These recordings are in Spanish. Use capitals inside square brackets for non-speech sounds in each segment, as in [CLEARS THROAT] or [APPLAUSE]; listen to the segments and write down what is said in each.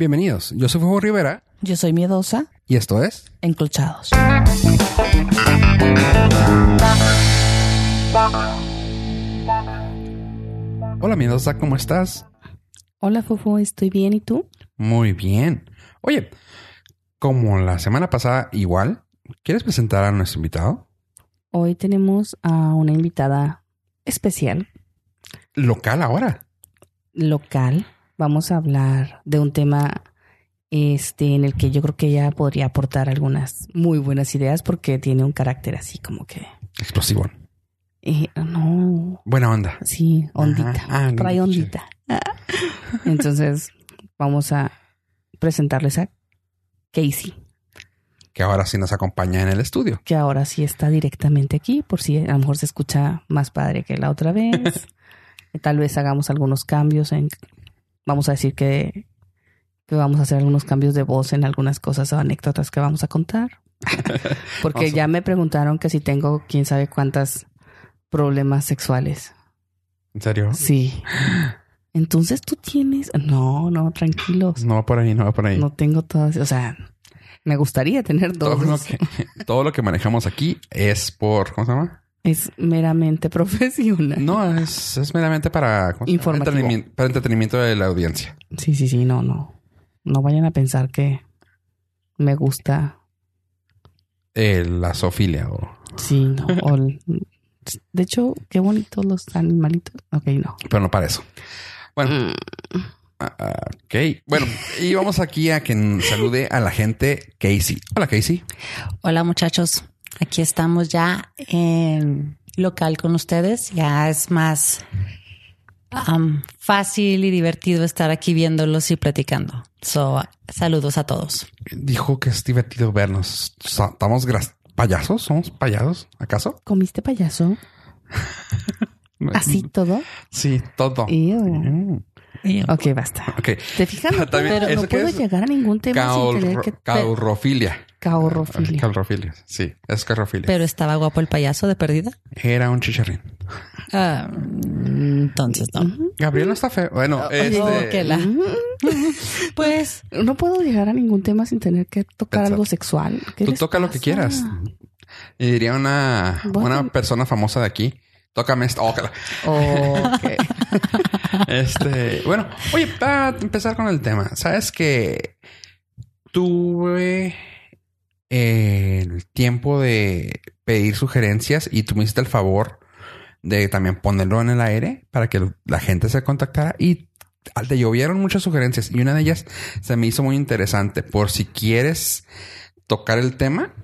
Bienvenidos, yo soy Fuego Rivera Yo soy miedosa, y esto es enclochados. Hola Miedosa, ¿cómo estás? Hola, Fofo, estoy bien. ¿Y tú? Muy bien. Oye, como la semana pasada igual, ¿quieres presentar a nuestro invitado? Hoy tenemos a una invitada especial, Local ahora. local. Vamos a hablar de un tema este en el que yo creo que ella podría aportar algunas muy buenas ideas porque tiene un carácter así como que Explosivo. eh, no, Buena onda. sí, ondita. Ah, trae ondita. [LAUGHS] Entonces, vamos a presentarles a Casey. Que ahora sí nos acompaña en el estudio. que ahora sí está directamente aquí, por si a lo mejor se escucha más padre que la otra vez. [LAUGHS] Tal vez hagamos algunos cambios en, vamos a decir que, que vamos a hacer algunos cambios de voz en algunas cosas o anécdotas que vamos a contar. [LAUGHS] Porque ya me preguntaron que si tengo quién sabe cuántas problemas sexuales. ¿En serio? Sí. Entonces tú tienes, no, no, tranquilos. No va por ahí, no va por ahí. No tengo todas, o sea, me gustaría tener todo, lo dos. que, todo lo que manejamos aquí es por, ¿cómo se llama? Es meramente [LAUGHS] profesional. No, es, es meramente para. Entretenimiento, para entretenimiento de la audiencia. Sí, sí, sí, no, no. No vayan a pensar que me gusta. Eh, la zoofilia o... Sí, no. [LAUGHS] o el- de hecho, qué bonitos los animalitos. Ok, no. Pero no para eso. Bueno, ah, ah, ok. Bueno, y vamos aquí a que salude a la gente Casey. Hola, Casey. Hola muchachos, aquí estamos ya en local con ustedes. Ya es más am, fácil y divertido estar aquí viéndolos y platicando. So, saludos a todos. Dijo que es divertido vernos. ¿Estamos payasos? ¿Somos payasos? ¿Acaso? ¿Comiste payaso? [LAUGHS] ¿Así todo? Sí, todo. Ew. Mm, Ok, basta. Ok. ¿Te fijas? [LAUGHS] No puedo, También, no ¿eso qué puedo llegar a ningún tema sin tener que... Caurrofilia. Caurrofilia. Caurrofilia. Sí, es caurrofilia. Pero estaba guapo el payaso de perdida. Era un chicharrín. Ah, entonces no. Gabriel no está feo. Bueno, este... Oh, que la- [LAUGHS] Pues No puedo llegar a ningún tema sin tener que tocar Exacto. algo sexual. ¿Qué Tú toca lo que quieras. Y diría una, Bueno. una persona famosa de aquí. Tócame esto. Oh, que la- Ok. [LAUGHS] Este, bueno, oye, para empezar con el tema, sabes que tuve el tiempo de pedir sugerencias y tú me hiciste el favor de también ponerlo en el aire para que la gente se contactara y te llovieron muchas sugerencias y una de ellas se me hizo muy interesante por si quieres tocar el tema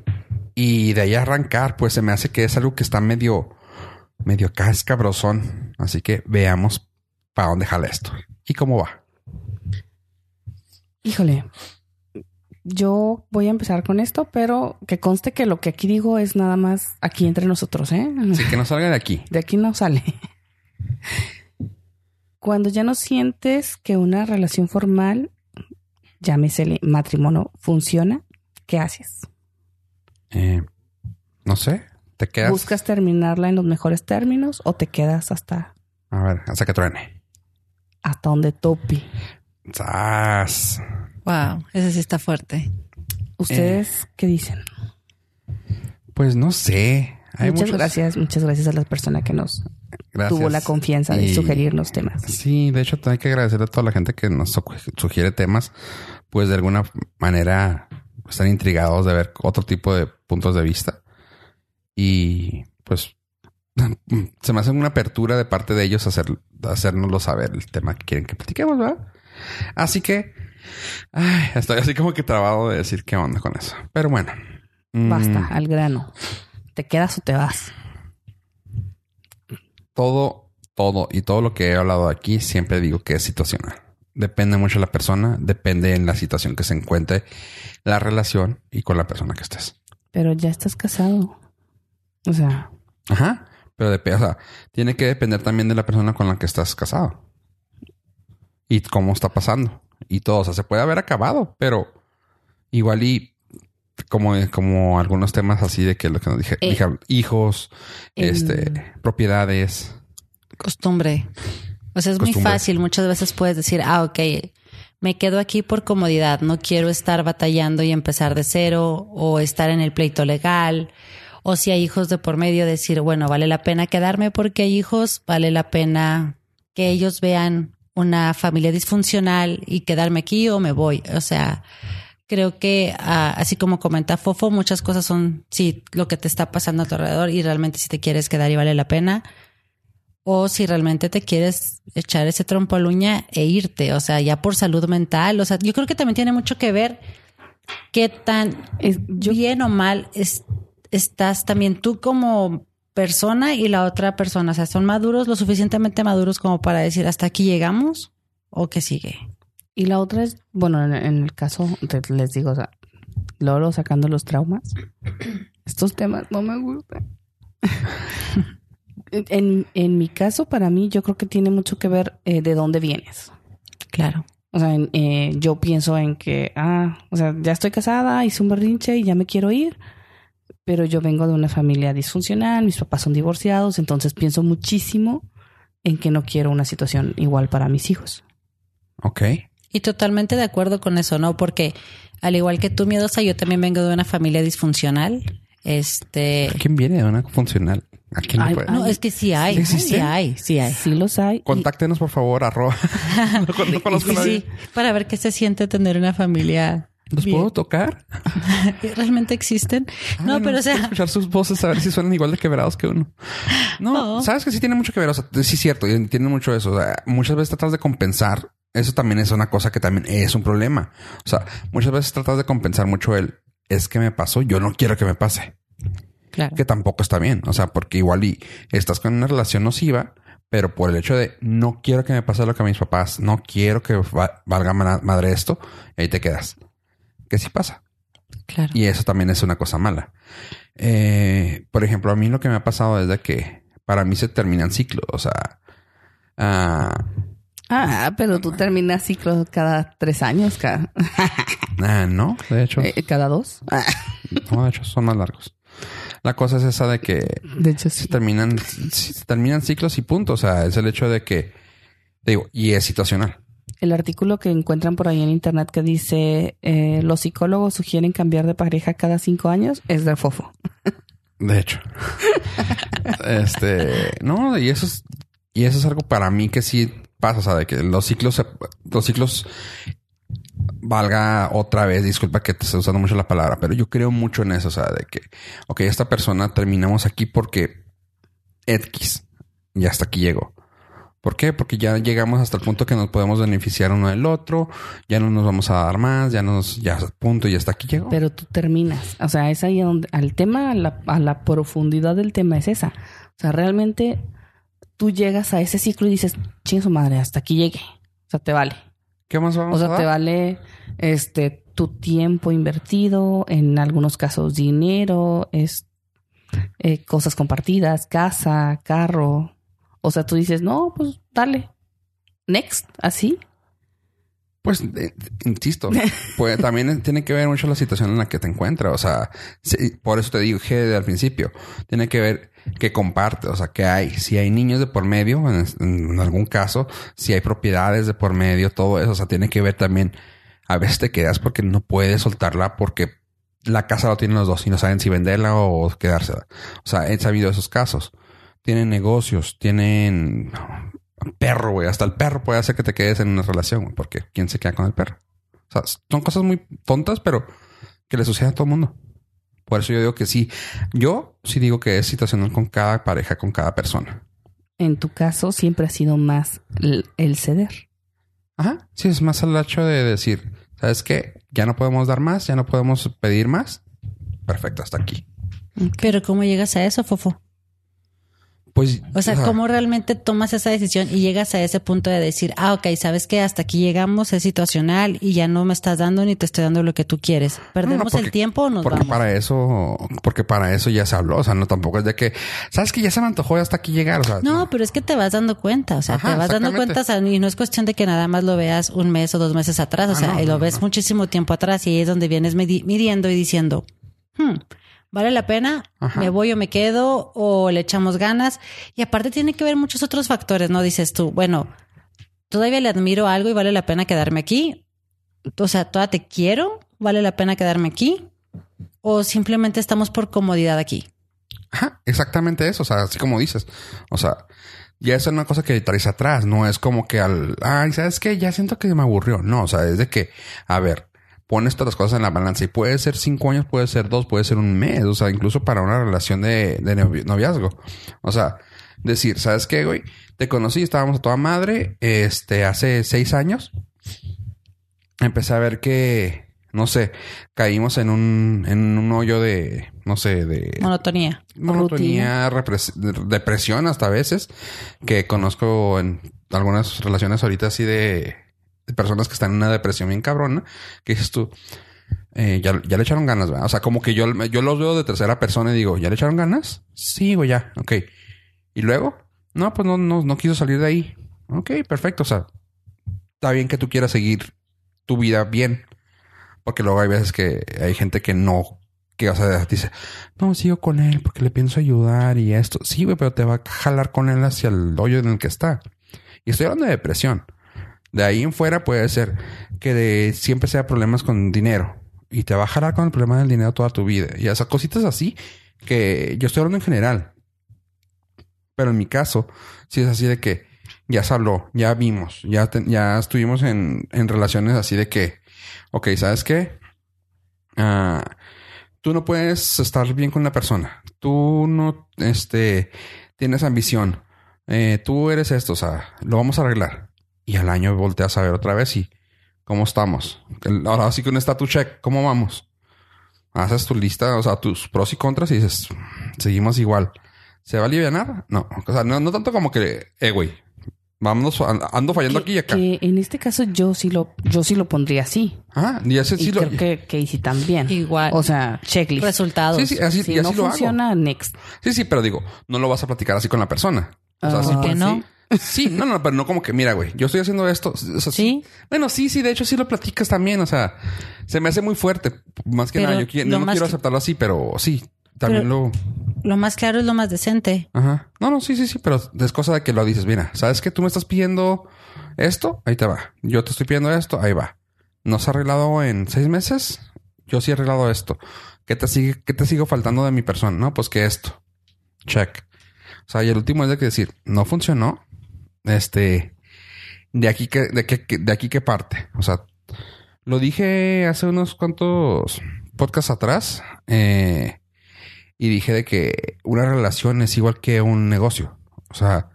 y de ahí arrancar, pues se me hace que es algo que está medio, medio acá escabrosón. Así que veamos para dónde jala esto y cómo va. Híjole. Yo voy a empezar con esto, pero que conste que lo que aquí digo es nada más aquí entre nosotros, ¿eh? Así que no salga de aquí. De aquí no sale. Cuando ya no sientes que una relación formal, llámesele matrimonio, funciona, ¿qué haces? Eh, no sé, te quedas. ¿Buscas terminarla en los mejores términos o te quedas hasta, A ver, hasta que truene. hasta donde tope? ¡Sas! Wow, ese sí está fuerte. ¿Ustedes Eh. qué dicen? Pues no sé. Hay muchas muchos- gracias, muchas gracias a la persona que nos Gracias. tuvo la confianza de Y- sugerirnos temas. Sí, de hecho, hay que agradecerle a toda la gente que nos su- sugiere temas, pues de alguna manera están intrigados de ver otro tipo de puntos de vista. Y pues [LAUGHS] se me hace una apertura de parte de ellos hacer, hacérnoslo saber el tema que quieren que platiquemos, ¿verdad? Así que ay, estoy así como que trabado de decir qué onda con eso. Pero bueno. mm, Basta, al grano. ¿Te quedas o te vas? todo, todo y todo lo que he hablado aquí siempre digo que es situacional. Depende mucho de la persona, depende en la situación que se encuentre la relación y con la persona que estés. Pero ya estás casado. O sea, Ajá. Pero dep- o sea, tiene que depender también de la persona con la que estás casado. Y cómo está pasando. Y todo. O sea, se puede haber acabado, pero igual y como, como algunos temas así de que lo que nos dije, Eh. dije, hijos, em, este, propiedades. Costumbre. O sea, es muy fácil. Muchas veces puedes decir, ah, ok, me quedo aquí por comodidad, no quiero estar batallando y empezar de cero o estar en el pleito legal. O si hay hijos de por medio, decir, bueno, vale la pena quedarme porque hay hijos, vale la pena que ellos vean una familia disfuncional y quedarme aquí o me voy. O sea, creo que ah, así como comenta Fofo, muchas cosas son, sí, lo que te está pasando a tu alrededor y realmente si te quieres quedar y vale la pena. O si realmente te quieres echar ese trompo a la uña e irte, o sea, ya por salud mental. O sea, yo creo que también tiene mucho que ver qué tan Es- yo- bien o mal es- estás también tú como persona y la otra persona. O sea, son maduros, lo suficientemente maduros como para decir hasta aquí llegamos o que sigue. Y la otra es, bueno, en, en el caso, les digo, o sea, Loro sacando los traumas. [CLEARS THROAT] Estos temas no me gustan. [LAUGHS] en, en mi caso, para mí, yo creo que tiene mucho que ver eh, de dónde vienes. Claro. O sea, en- eh, yo pienso en que, ah, o sea, ya estoy casada, hice un berrinche y ya me quiero ir, pero yo vengo de una familia disfuncional, mis papás son divorciados, entonces pienso muchísimo en que no quiero una situación igual para mis hijos. Ok. Y totalmente de acuerdo con eso, ¿no? Porque al igual que tú, miedosa, yo también vengo de una familia disfuncional. Este. ¿Quién viene de una funcional? ¿A quién le Ay, puede? No, es que sí hay, ¿Sí sí, hay, sí hay. Sí los hay. y- Contáctenos, por favor, arroba. no, [LAUGHS] [LAUGHS] no conozco a Sí, nadie. sí, para ver qué se siente tener una familia. ¿Los bien. puedo tocar? [LAUGHS] ¿Realmente existen? No, pero o sea, escuchar sus voces a ver si suenan igual de quebrados que uno. No, No. sabes que sí tiene mucho que ver. O sea, sí es cierto, y tiene mucho eso. O sea, muchas veces tratas de compensar. Eso también es una cosa que también es un problema. O sea, muchas veces tratas de compensar mucho el es que me pasó, yo no quiero que me pase. claro. Que tampoco está bien. O sea, porque igual y estás con una relación nociva, pero por el hecho de no quiero que me pase lo que a mis papás, no quiero que va- valga ma- madre esto, ahí te quedas. Que sí pasa. claro. Y eso también es una cosa mala. Eh, por ejemplo, a mí lo que me ha pasado es de que para mí se terminan ciclos. O sea, ah, Ah, pero tú terminas ciclo cada tres años, cada, [LAUGHS] ah, no, de hecho, eh, cada dos. [LAUGHS] No, de hecho son más largos. La cosa es esa de que de hecho, se terminan, se terminan ciclos y punto. O sea, es el hecho de que, digo, y es situacional. El artículo que encuentran por ahí en internet que dice eh, los psicólogos sugieren cambiar de pareja cada cinco años es de fofo. De hecho. [LAUGHS] este, no, y eso es, y eso es algo para mí que sí pasa, o sea, de que los ciclos, los ciclos valga otra vez, disculpa que te esté usando mucho la palabra, pero yo creo mucho en eso, o sea, de que, ok, esta persona terminamos aquí porque X, y hasta aquí llegó. ¿Por qué? Porque ya llegamos hasta el punto que nos podemos beneficiar uno del otro, ya no nos vamos a dar más, ya nos, ya punto, y hasta aquí llegó. Pero tú terminas. O sea, es ahí donde al tema, a la, a la profundidad del tema es esa. O sea, realmente tú llegas a ese ciclo y dices, chingue su madre, hasta aquí llegué. O sea, te vale. ¿Qué más vamos O sea, a dar? te vale este tu tiempo invertido, en algunos casos dinero, es eh, cosas compartidas, casa, carro. O sea, tú dices, no, pues dale. Next, así. Pues, eh, insisto, [LAUGHS] pues también tiene que ver mucho la situación en la que te encuentras. O sea, sí, por eso te dije al principio, tiene que ver que comparte, o sea, que hay, si hay niños de por medio, en, en algún caso, si hay propiedades de por medio, todo eso, o sea, tiene que ver también, a veces te quedas porque no puedes soltarla porque la casa lo tienen los dos y no saben si venderla o quedársela. O sea, he sabido esos casos. Tienen negocios, tienen perro, güey. Hasta el perro puede hacer que te quedes en una relación, güey, porque ¿quién se queda con el perro? O sea, son cosas muy tontas, pero que le sucede a todo el mundo. Por eso yo digo que sí. Yo sí digo que es situacional con cada pareja, con cada persona. En tu caso siempre ha sido más el, el ceder. Ajá. Sí, es más al hecho de decir, ¿sabes qué? Ya no podemos dar más, ya no podemos pedir más. Perfecto, hasta aquí. Pero ¿cómo llegas a eso, Fofo? Pues, O sea, ¿cómo realmente tomas esa decisión y llegas a ese punto de decir, ah, ok, sabes que hasta aquí llegamos, es situacional y ya no me estás dando ni te estoy dando lo que tú quieres? ¿Perdemos No, no, porque- el tiempo o nos porque vamos? para eso, porque para eso ya se habló. O sea, no tampoco es de que, sabes que ya se me antojó hasta aquí llegar. O sea, No, pero es que te vas dando cuenta, o sea, Ajá, te vas dando cuenta o sea, y no es cuestión de que nada más lo veas un mes o dos meses atrás, o Ah, sea, lo ves muchísimo tiempo atrás y ahí es donde vienes midi- midiendo y diciendo, hmm, ¿vale la pena? Ajá. ¿Me voy o me quedo? ¿O le echamos ganas? Y aparte tiene que ver muchos otros factores, ¿no? Dices tú, bueno, todavía le admiro algo y vale la pena quedarme aquí o sea, todavía te quiero, vale la pena quedarme aquí, o simplemente estamos por comodidad aquí. Ajá, exactamente eso. O sea, así como dices. O sea, ya es una cosa que traes atrás. No es como que al, ay, ¿sabes qué? Ya siento que me aburrió. No, o sea, es de que, a ver, pones todas las cosas en la balanza y puede ser cinco años, puede ser dos, puede ser un mes. O sea, incluso para una relación de, de novi- noviazgo. O sea, decir, ¿sabes qué, güey? Te conocí, estábamos a toda madre, este, hace seis años. Empecé a ver que, no sé, caímos en un, en un hoyo de, no sé, de Monotonía. monotonía, depresión hasta a veces, que conozco en algunas relaciones ahorita así de personas que están en una depresión bien cabrona, que dices tú, eh, ya, le echaron ganas, ¿verdad? O sea, como que yo, yo los veo de tercera persona y digo, ¿ya le echaron ganas? Sí, güey, ya, ok. ¿Y luego? No, pues no, no, no quiso salir de ahí. Ok, perfecto, o sea, está bien que tú quieras seguir tu vida bien. Porque luego hay veces que hay gente que no, que, o sea, dice, no, sigo con él porque le pienso ayudar y esto. Sí, güey, pero te va a jalar con él hacia el hoyo en el que está. Y estoy hablando de depresión. De ahí en fuera puede ser que de, siempre sea problemas con dinero y te va a jalar con el problema del dinero toda tu vida. Y esas cositas así que yo estoy hablando en general. Pero en mi caso, sí es así de que ya se habló, ya vimos, ya, ya estuvimos en, en relaciones así de que, ok, ¿sabes qué? Ah, tú no puedes estar bien con una persona. Tú no, este, tienes ambición. Eh, tú eres esto, o sea, lo vamos a arreglar. Y al año volteas a ver otra vez y cómo estamos. Ahora sí que un status check, ¿cómo vamos? Haces tu lista, o sea, tus pros y contras y dices, seguimos igual. ¿Se va a aliviar? No, o sea, no, no tanto como que, eh, güey, vámonos, ando fallando aquí y acá. Que en este caso yo sí lo, yo sí lo pondría así. Ah, y ese sí y lo... creo que Casey también. Igual. O sea, checklist. Resultados. Sí, sí, así, si y así no lo hago. funciona, next. Sí, sí, pero digo, no lo vas a platicar así con la persona. O sea, sí, ¿Por qué no? Sí, no, no, pero no como que, mira, güey, yo estoy haciendo esto. O sea, Sí. Bueno, sí, sí, de hecho sí lo platicas también. O sea, se me hace muy fuerte. Más que Pero nada, yo qui- no, quiero aceptarlo así, pero sí, también Pero- lo. Lo más claro es lo más decente. Ajá. No, no, sí, sí, sí, pero es cosa de que lo dices. Mira, ¿sabes que tú me estás pidiendo esto? Ahí te va. Yo te estoy pidiendo esto, ahí va. ¿No se ha arreglado en seis meses? Yo sí he arreglado esto. ¿Qué te sigue, qué te sigo faltando de mi persona? No, pues que esto. Check. O sea, y el último es de que decir, no funcionó. Este, de aquí que, de que, de aquí que parte. O sea, lo dije hace unos cuantos podcasts atrás. Eh, y dije de que una relación es igual que un negocio. O sea,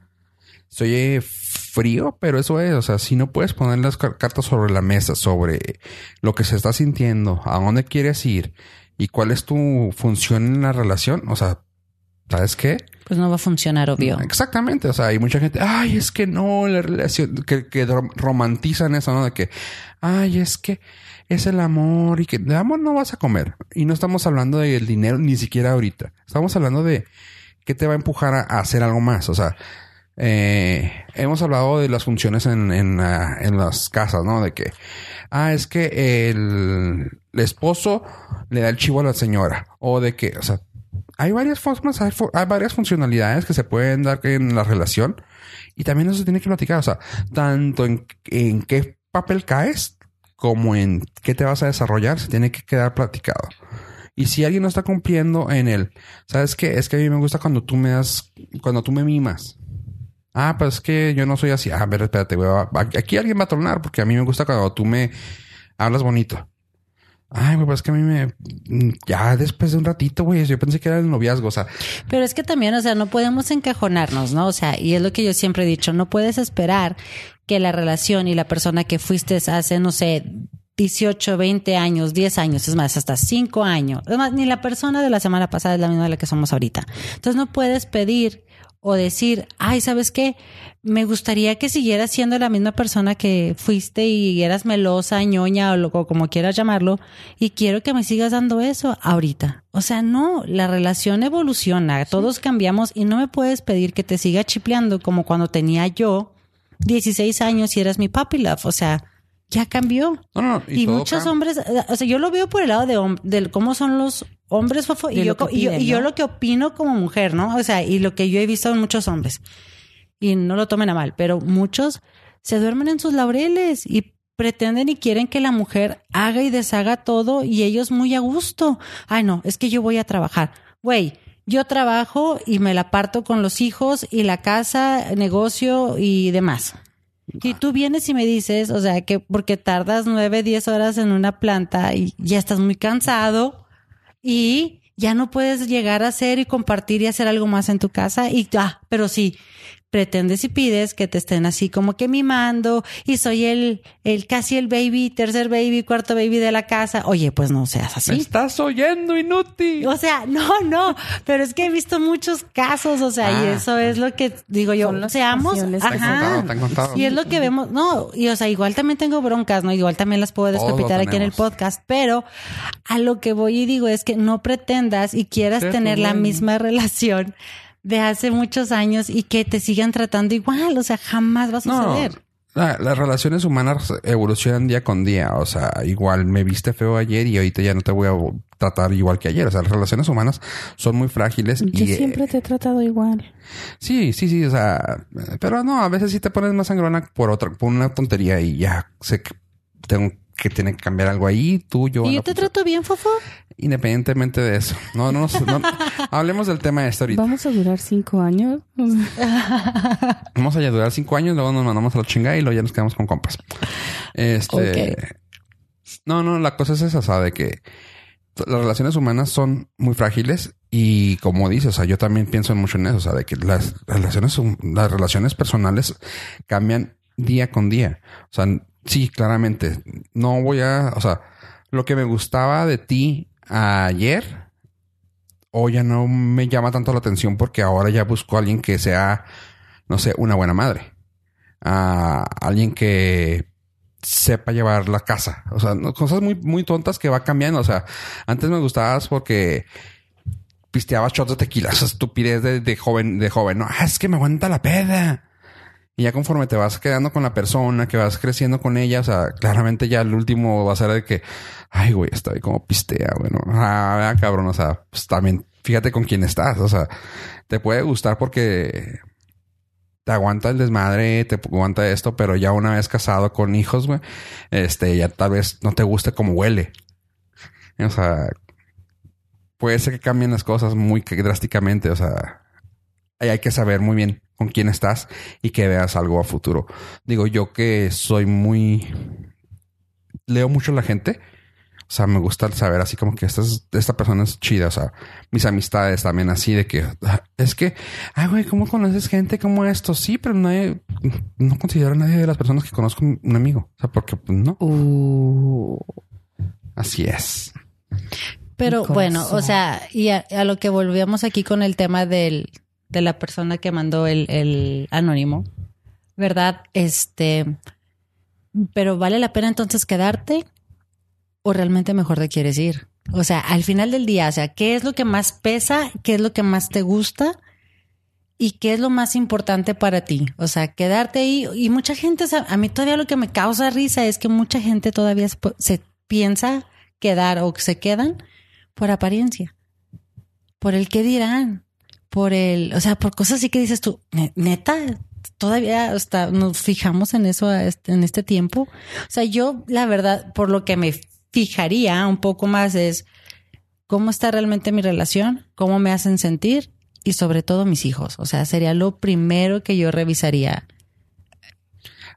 soy eh, frío, pero eso es. O sea, si no puedes poner las car- cartas sobre la mesa, sobre lo que se está sintiendo, a dónde quieres ir y cuál es tu función en la relación, o sea, ¿sabes qué? Pues no va a funcionar, obvio. Exactamente. O sea, hay mucha gente, ay, es que no, la relación, que, que rom- romantizan eso, ¿no? De que, ay, es que es el amor y que de amor no vas a comer. Y no estamos hablando del dinero ni siquiera ahorita. Estamos hablando de qué te va a empujar a, a hacer algo más. O sea, eh, hemos hablado de las funciones en, en, ah, en las casas, ¿no? De que, ah, es que el, el esposo le da el chivo a la señora. O de que, o sea, hay varias formas, hay, varias funcionalidades que se pueden dar en la relación y también eso se tiene que platicar. O sea, tanto en, qué papel caes como en qué te vas a desarrollar, se tiene que quedar platicado. Y si alguien no está cumpliendo en él, ¿sabes qué? Es que a mí me gusta cuando tú me das, cuando tú me mimas. Ah, pues es que yo no soy así. Ah, a ver, espérate, güey. Aquí alguien va a tronar porque a mí me gusta cuando tú me hablas bonito. Ay, güey, pues es que a mí me... Ya después de un ratito, güey, yo pensé que era el noviazgo. O sea, Pero es que también, o sea, no podemos encajonarnos, ¿no? O sea, y es lo que yo siempre he dicho, no puedes esperar que la relación y la persona que fuiste hace, no sé, 18, 20 años, 10 años, es más, hasta 5 años. Es más, ni la persona de la semana pasada es la misma de la que somos ahorita. Entonces no puedes pedir o decir, ay, ¿sabes qué? Me gustaría que siguieras siendo la misma persona que fuiste y eras melosa, ñoña o, lo, o como quieras llamarlo, y quiero que me sigas dando eso ahorita. O sea, no, la relación evoluciona, todos cambiamos y no me puedes pedir que te siga chipleando como cuando tenía yo 16 años y eras mi papi love. O sea, ya cambió. no, no. Y, muchos cambia. hombres, o sea, yo lo veo por el lado de, cómo son los hombres, fofo, y yo, y, yo, piden, y yo ¿no? lo que opino como mujer, ¿no? O sea, y lo que yo he visto en muchos hombres. Y no lo tomen a mal, pero muchos se duermen en sus laureles y pretenden y quieren que la mujer haga y deshaga todo y ellos muy a gusto. Ay, no, es que yo voy a trabajar. Güey, yo trabajo y me la parto con los hijos y la casa, negocio y demás. Y tú vienes y me dices, o sea, que porque tardas nueve, diez horas en una planta y ya estás muy cansado y ya no puedes llegar a hacer y compartir y hacer algo más en tu casa y ah, pero sí, pretendes y pides que te estén así como que mimando y soy el, el casi el baby, tercer baby, cuarto baby de la casa. Oye, pues no seas así. ¿Me estás oyendo, inútil? O sea, [LAUGHS] no, no, pero es que he visto muchos casos, o sea, y Ah. eso es lo que digo yo, seamos, pasiones. Te han contado, ajá. te han contado. Y es lo que vemos, no, y o sea, igual también tengo broncas, ¿no? Igual también las puedo despepitar aquí en el podcast, pero a lo que voy y digo es que no pretendas y quieras tener la misma [LAUGHS] relación de hace muchos años y que te sigan tratando igual, o sea, jamás va a No, suceder. la- las relaciones humanas evolucionan día con día. O sea, igual me viste feo ayer y ahorita ya no te voy a tratar igual que ayer. O sea, las relaciones humanas son muy frágiles. Yo y, eh, siempre te he tratado igual. Sí, sí, sí. O sea, pero no, a veces sí te pones más sangrona por otra, por una tontería y ya sé que tengo que tiene que cambiar algo ahí, tú, yo. ¿Y yo te trato bien, Fofo? Independientemente de eso. No, no, no, no. [LAUGHS] hablemos del tema de esto ahorita. Vamos a durar cinco años. [LAUGHS] Vamos a durar cinco años, luego nos mandamos a la chingada y luego ya nos quedamos con compas. Este. No, no, la cosa es esa, o sea, de que las relaciones humanas son muy frágiles y como dices, o sea, yo también pienso mucho en eso, o sea, de que las relaciones, las relaciones personales cambian día con día. O sea, sí, claramente, no voy a, o sea, lo que me gustaba de ti ayer, hoy ya no me llama tanto la atención porque ahora ya busco a alguien que sea, no sé, una buena madre. A alguien que sepa llevar la casa. O sea, cosas muy, muy tontas que va cambiando. O sea, antes me gustabas porque pisteabas shots de tequila. Esa estupidez de, de joven, de joven. No, "Ah, es que me aguanta la peda. Y ya conforme te vas quedando con la persona, que vas creciendo con ella, o sea, claramente ya el último va a ser de que, ay, güey, estoy como pistea, bueno, ah, cabrón, o sea, pues también fíjate con quién estás, o sea, te puede gustar porque te aguanta el desmadre, te aguanta esto, pero ya una vez casado con hijos, güey, este, ya tal vez no te guste como huele. O sea, puede ser que cambien las cosas muy drásticamente, o sea, ahí hay que saber muy bien con quién estás y que veas algo a futuro. Digo, yo que soy muy... Leo mucho a la gente. O sea, me gusta saber así como que esta, es- esta persona es chida. O sea, mis amistades también así de que... ah, Es que... Ay, güey, ¿cómo conoces gente como esto? Sí, pero nadie... No considero a nadie de las personas que conozco un amigo. O sea, porque pues, no. Uh, Así es. Pero bueno, o sea, y a, a lo que volvíamos aquí con el tema del, de la persona que mandó el, el anónimo, ¿verdad? Este, pero vale la pena entonces quedarte o realmente mejor te quieres ir. O sea, al final del día, o sea, ¿qué es lo que más pesa? ¿Qué es lo que más te gusta? ¿Y qué es lo más importante para ti? O sea, quedarte ahí. Y mucha gente, a mí todavía lo que me causa risa es que mucha gente todavía se, piensa quedar o se quedan por apariencia, por el qué dirán, por el, o sea, por cosas así que dices tú, "Ne- neta, todavía hasta nos fijamos en eso este- en este tiempo. O sea, yo la verdad, por lo que me fijaría un poco más es cómo está realmente mi relación, cómo me hacen sentir y sobre todo mis hijos. O sea, sería lo primero que yo revisaría.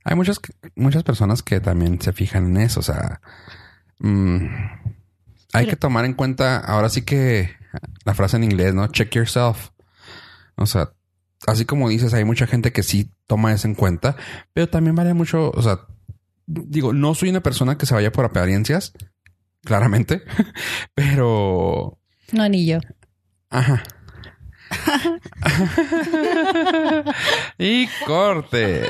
Hay muchas, muchas personas que también se fijan en eso. O sea, mm, hay Pero- que tomar en cuenta ahora sí que la frase en inglés, ¿no? Check yourself. O sea, así como dices, hay mucha gente que sí toma eso en cuenta, pero también vale mucho. O sea, digo, no soy una persona que se vaya por apariencias, claramente, [LAUGHS] pero No, ni yo. Ajá. [LAUGHS] [LAUGHS] y corte.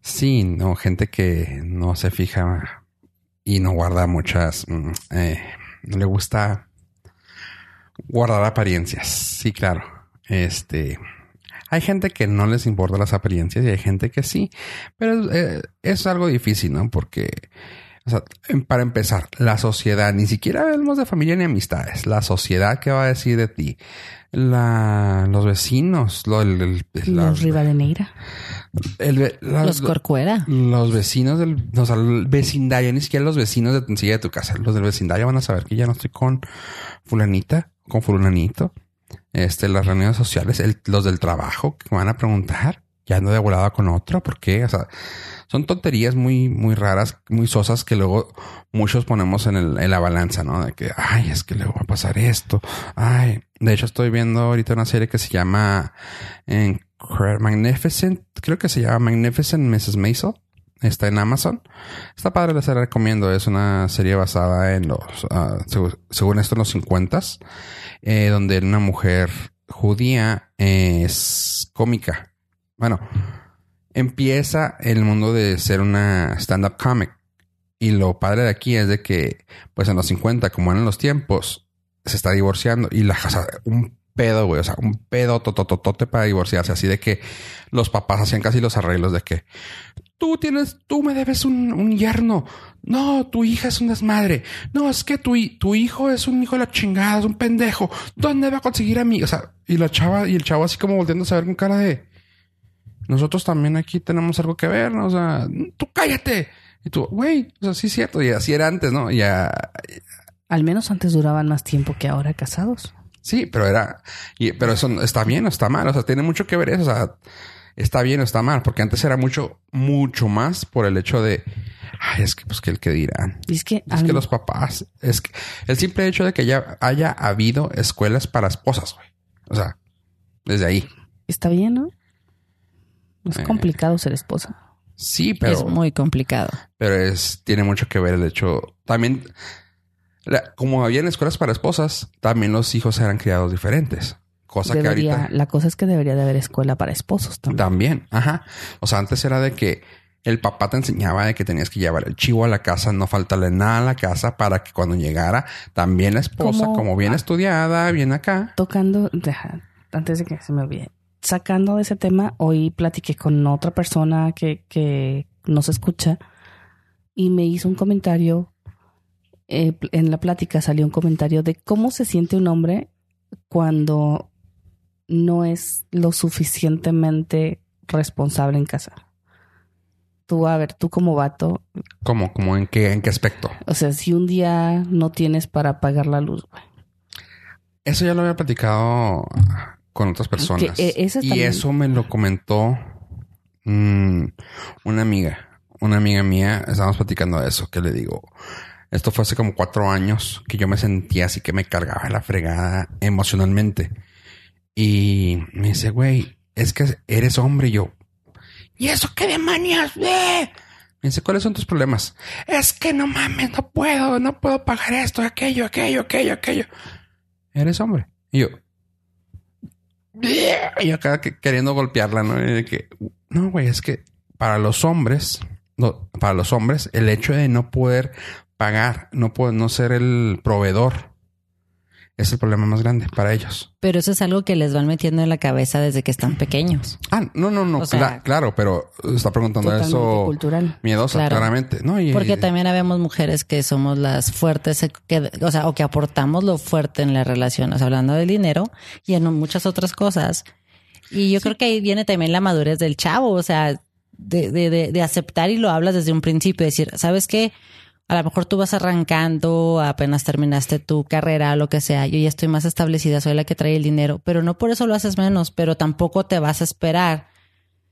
Sí, no, gente que no se fija y no guarda muchas. mm, eh, no le gusta guardar apariencias. Sí, claro. Este. Hay gente que no les importa las apariencias y hay gente que sí. Pero eh, es algo difícil, ¿no? Porque O sea, em- para empezar, la sociedad, ni siquiera hablamos de familia ni amistades. La sociedad, ¿qué va a decir de ti? La, los vecinos, lo, el, el- la- Los Rivadeneira. el ve- la- Los Corcuera. los vecinos del, o sea, el vecindario, ni siquiera los vecinos de de tu casa. Los del vecindario van a saber que ya no estoy con fulanita, con fulanito. Este, las reuniones sociales, el- los del trabajo que van a preguntar, ya ando de volada con otro, ¿por qué? O sea, son tonterías muy, muy raras, muy sosas que luego muchos ponemos en, el, en la balanza, ¿no? De que, ay, es que luego va a pasar esto. Ay, de hecho estoy viendo ahorita una serie que se llama Magnificent, creo que se llama Magnificent Mrs. Maisel. Está en Amazon. Está padre, les recomiendo. Es una serie basada en los, ah, seg- según esto, en los 50 eh, donde una mujer judía es cómica. Bueno, empieza el mundo de ser una stand-up comic. Y lo padre de aquí es de que, pues en los 50, como eran los tiempos, se está divorciando y la o un pedo, güey, o sea, un pedo totototote para divorciarse. Así de que los papás hacían casi los arreglos de que tú tienes, tú me debes un, un yerno. No, tu hija es un desmadre. No, es que tu, tu hijo es un hijo de la chingada, es un pendejo. ¿Dónde va a conseguir a mí? O sea, y la chava y el chavo así como volteando a saber con cara de nosotros también aquí tenemos algo que ver, ¿no? O sea, tú cállate. Y tú, güey, o sea, sí es cierto. Y así era antes, ¿no? Ya, Al menos antes duraban más tiempo que ahora casados. Sí, pero era, y- pero eso está bien o está mal. O sea, tiene mucho que ver eso. O sea, está bien o está mal, porque antes era mucho, mucho más por el hecho de, ay, es que, pues, que el que dirán. Es que, Es al- que los papás, es que el simple hecho de que ya haya habido escuelas para esposas, güey. O sea, desde ahí. está bien, ¿no? Es Eh. complicado ser esposa. Sí, pero, es muy complicado. pero es, tiene mucho que ver el hecho. También, la- como había escuelas para esposas, también los hijos eran criados diferentes. Cosa que Debería, ahorita. La cosa es que debería de haber escuela para esposos también. También, ajá. O sea, antes era de que el papá te enseñaba de que tenías que llevar el chivo a la casa, no faltarle nada a la casa para que cuando llegara también la esposa, Como- como bien ah. estudiada, bien acá. Tocando, deja, antes de que se me olvide, sacando de ese tema, hoy platiqué con otra persona que, que nos escucha y me hizo un comentario. eh, en la plática salió un comentario de cómo se siente un hombre cuando no es lo suficientemente responsable en casa. Tú, a ver, tú como vato, ¿Cómo? ¿Cómo en qué, en qué aspecto? o sea, si un día no tienes para pagar la luz, güey, Eso ya lo había platicado con otras personas. Que, eh, eso y también- eso me lo comentó mm, una amiga. Una amiga mía, estábamos platicando de eso, que le digo, esto fue hace como cuatro años que yo me sentía así que me cargaba la fregada emocionalmente. Y me dice, güey, es que eres hombre y yo. ¿Y eso qué demonios? Me dice, ¿cuáles son tus problemas? Es que no mames, no puedo, no puedo pagar esto, aquello, aquello, aquello, aquello. Eres hombre. Y yo. Y acá que- queriendo golpearla, ¿no? Y de que, no, güey, es que para los hombres, no, para los hombres, el hecho de no poder pagar, no poder, no ser el proveedor, es el problema más grande para ellos. Pero eso es algo que les van metiendo en la cabeza desde que están pequeños. Ah, no, no, no, O sea- claro, pero está preguntando eso cultural. miedosa, Claro. claramente. No, y, Porque también habemos mujeres que somos las fuertes, eh, que, o sea, o que aportamos lo fuerte en la relación, o sea, hablando del dinero y en muchas otras cosas. Y yo creo que ahí viene también la madurez del chavo, o sea, de, de, de, de aceptar y lo hablas desde un principio, decir, ¿sabes qué? A lo mejor tú vas arrancando, apenas terminaste tu carrera, lo que sea, yo ya estoy más establecida, soy la que trae el dinero, pero no por eso lo haces menos, pero tampoco te vas a esperar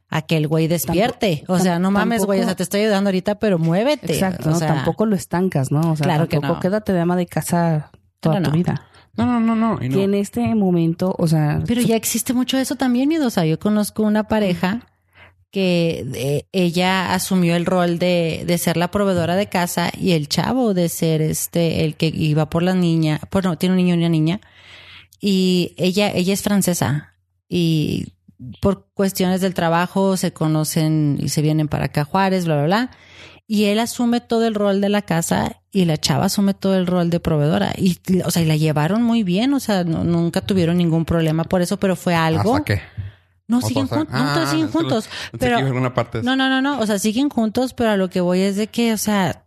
a que el güey despierte. o sea, no mames, güey, o sea, te estoy ayudando ahorita, pero muévete. Exacto, O ¿no? sea, tampoco lo estancas, ¿no? O sea, Claro que tampoco no. quédate de ama de casa toda No, tu no. vida. No, no, no, no. y en este momento, o sea, Pero ya existe mucho eso también, Mido. O sea, yo conozco una pareja que eh, ella asumió el rol de, de ser la proveedora de casa y el chavo de ser este, el que iba por la niña, pues no, tiene un niño y una niña. Y ella, ella es francesa y por cuestiones del trabajo se conocen y se vienen para acá Juárez, bla, bla, bla. Y él asume todo el rol de la casa y la chava asume todo el rol de proveedora. Y, o sea, y la llevaron muy bien. O sea, no- nunca tuvieron ningún problema por eso, pero fue algo. ¿Hasta qué? No, ¿O siguen, hasta- jun- no, Ah, siguen juntos. Pero, parte no, no, no, no. O sea, siguen juntos, pero a lo que voy es de que, o sea,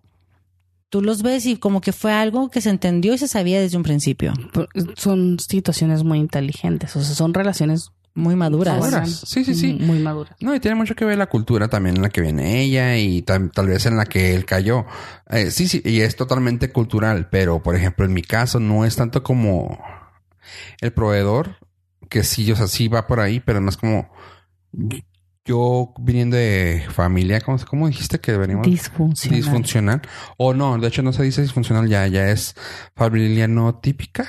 tú los ves y como que fue algo que se entendió y se sabía desde un principio. Pero Son situaciones muy inteligentes, o sea, son relaciones Muy maduras. Maduras. Sí, sí, sí. muy maduras. No, y tiene mucho que ver la cultura también en la que viene ella y tal vez en la que él cayó. Eh, sí, sí, y es totalmente cultural, pero por ejemplo, en mi caso no es tanto como el proveedor, que sí, o sea, sí va por ahí, pero no es como yo viniendo de familia, ¿cómo, cómo dijiste que venimos? Disfuncional. disfuncional. O no, de hecho no se dice disfuncional, ya, ya es familia no típica.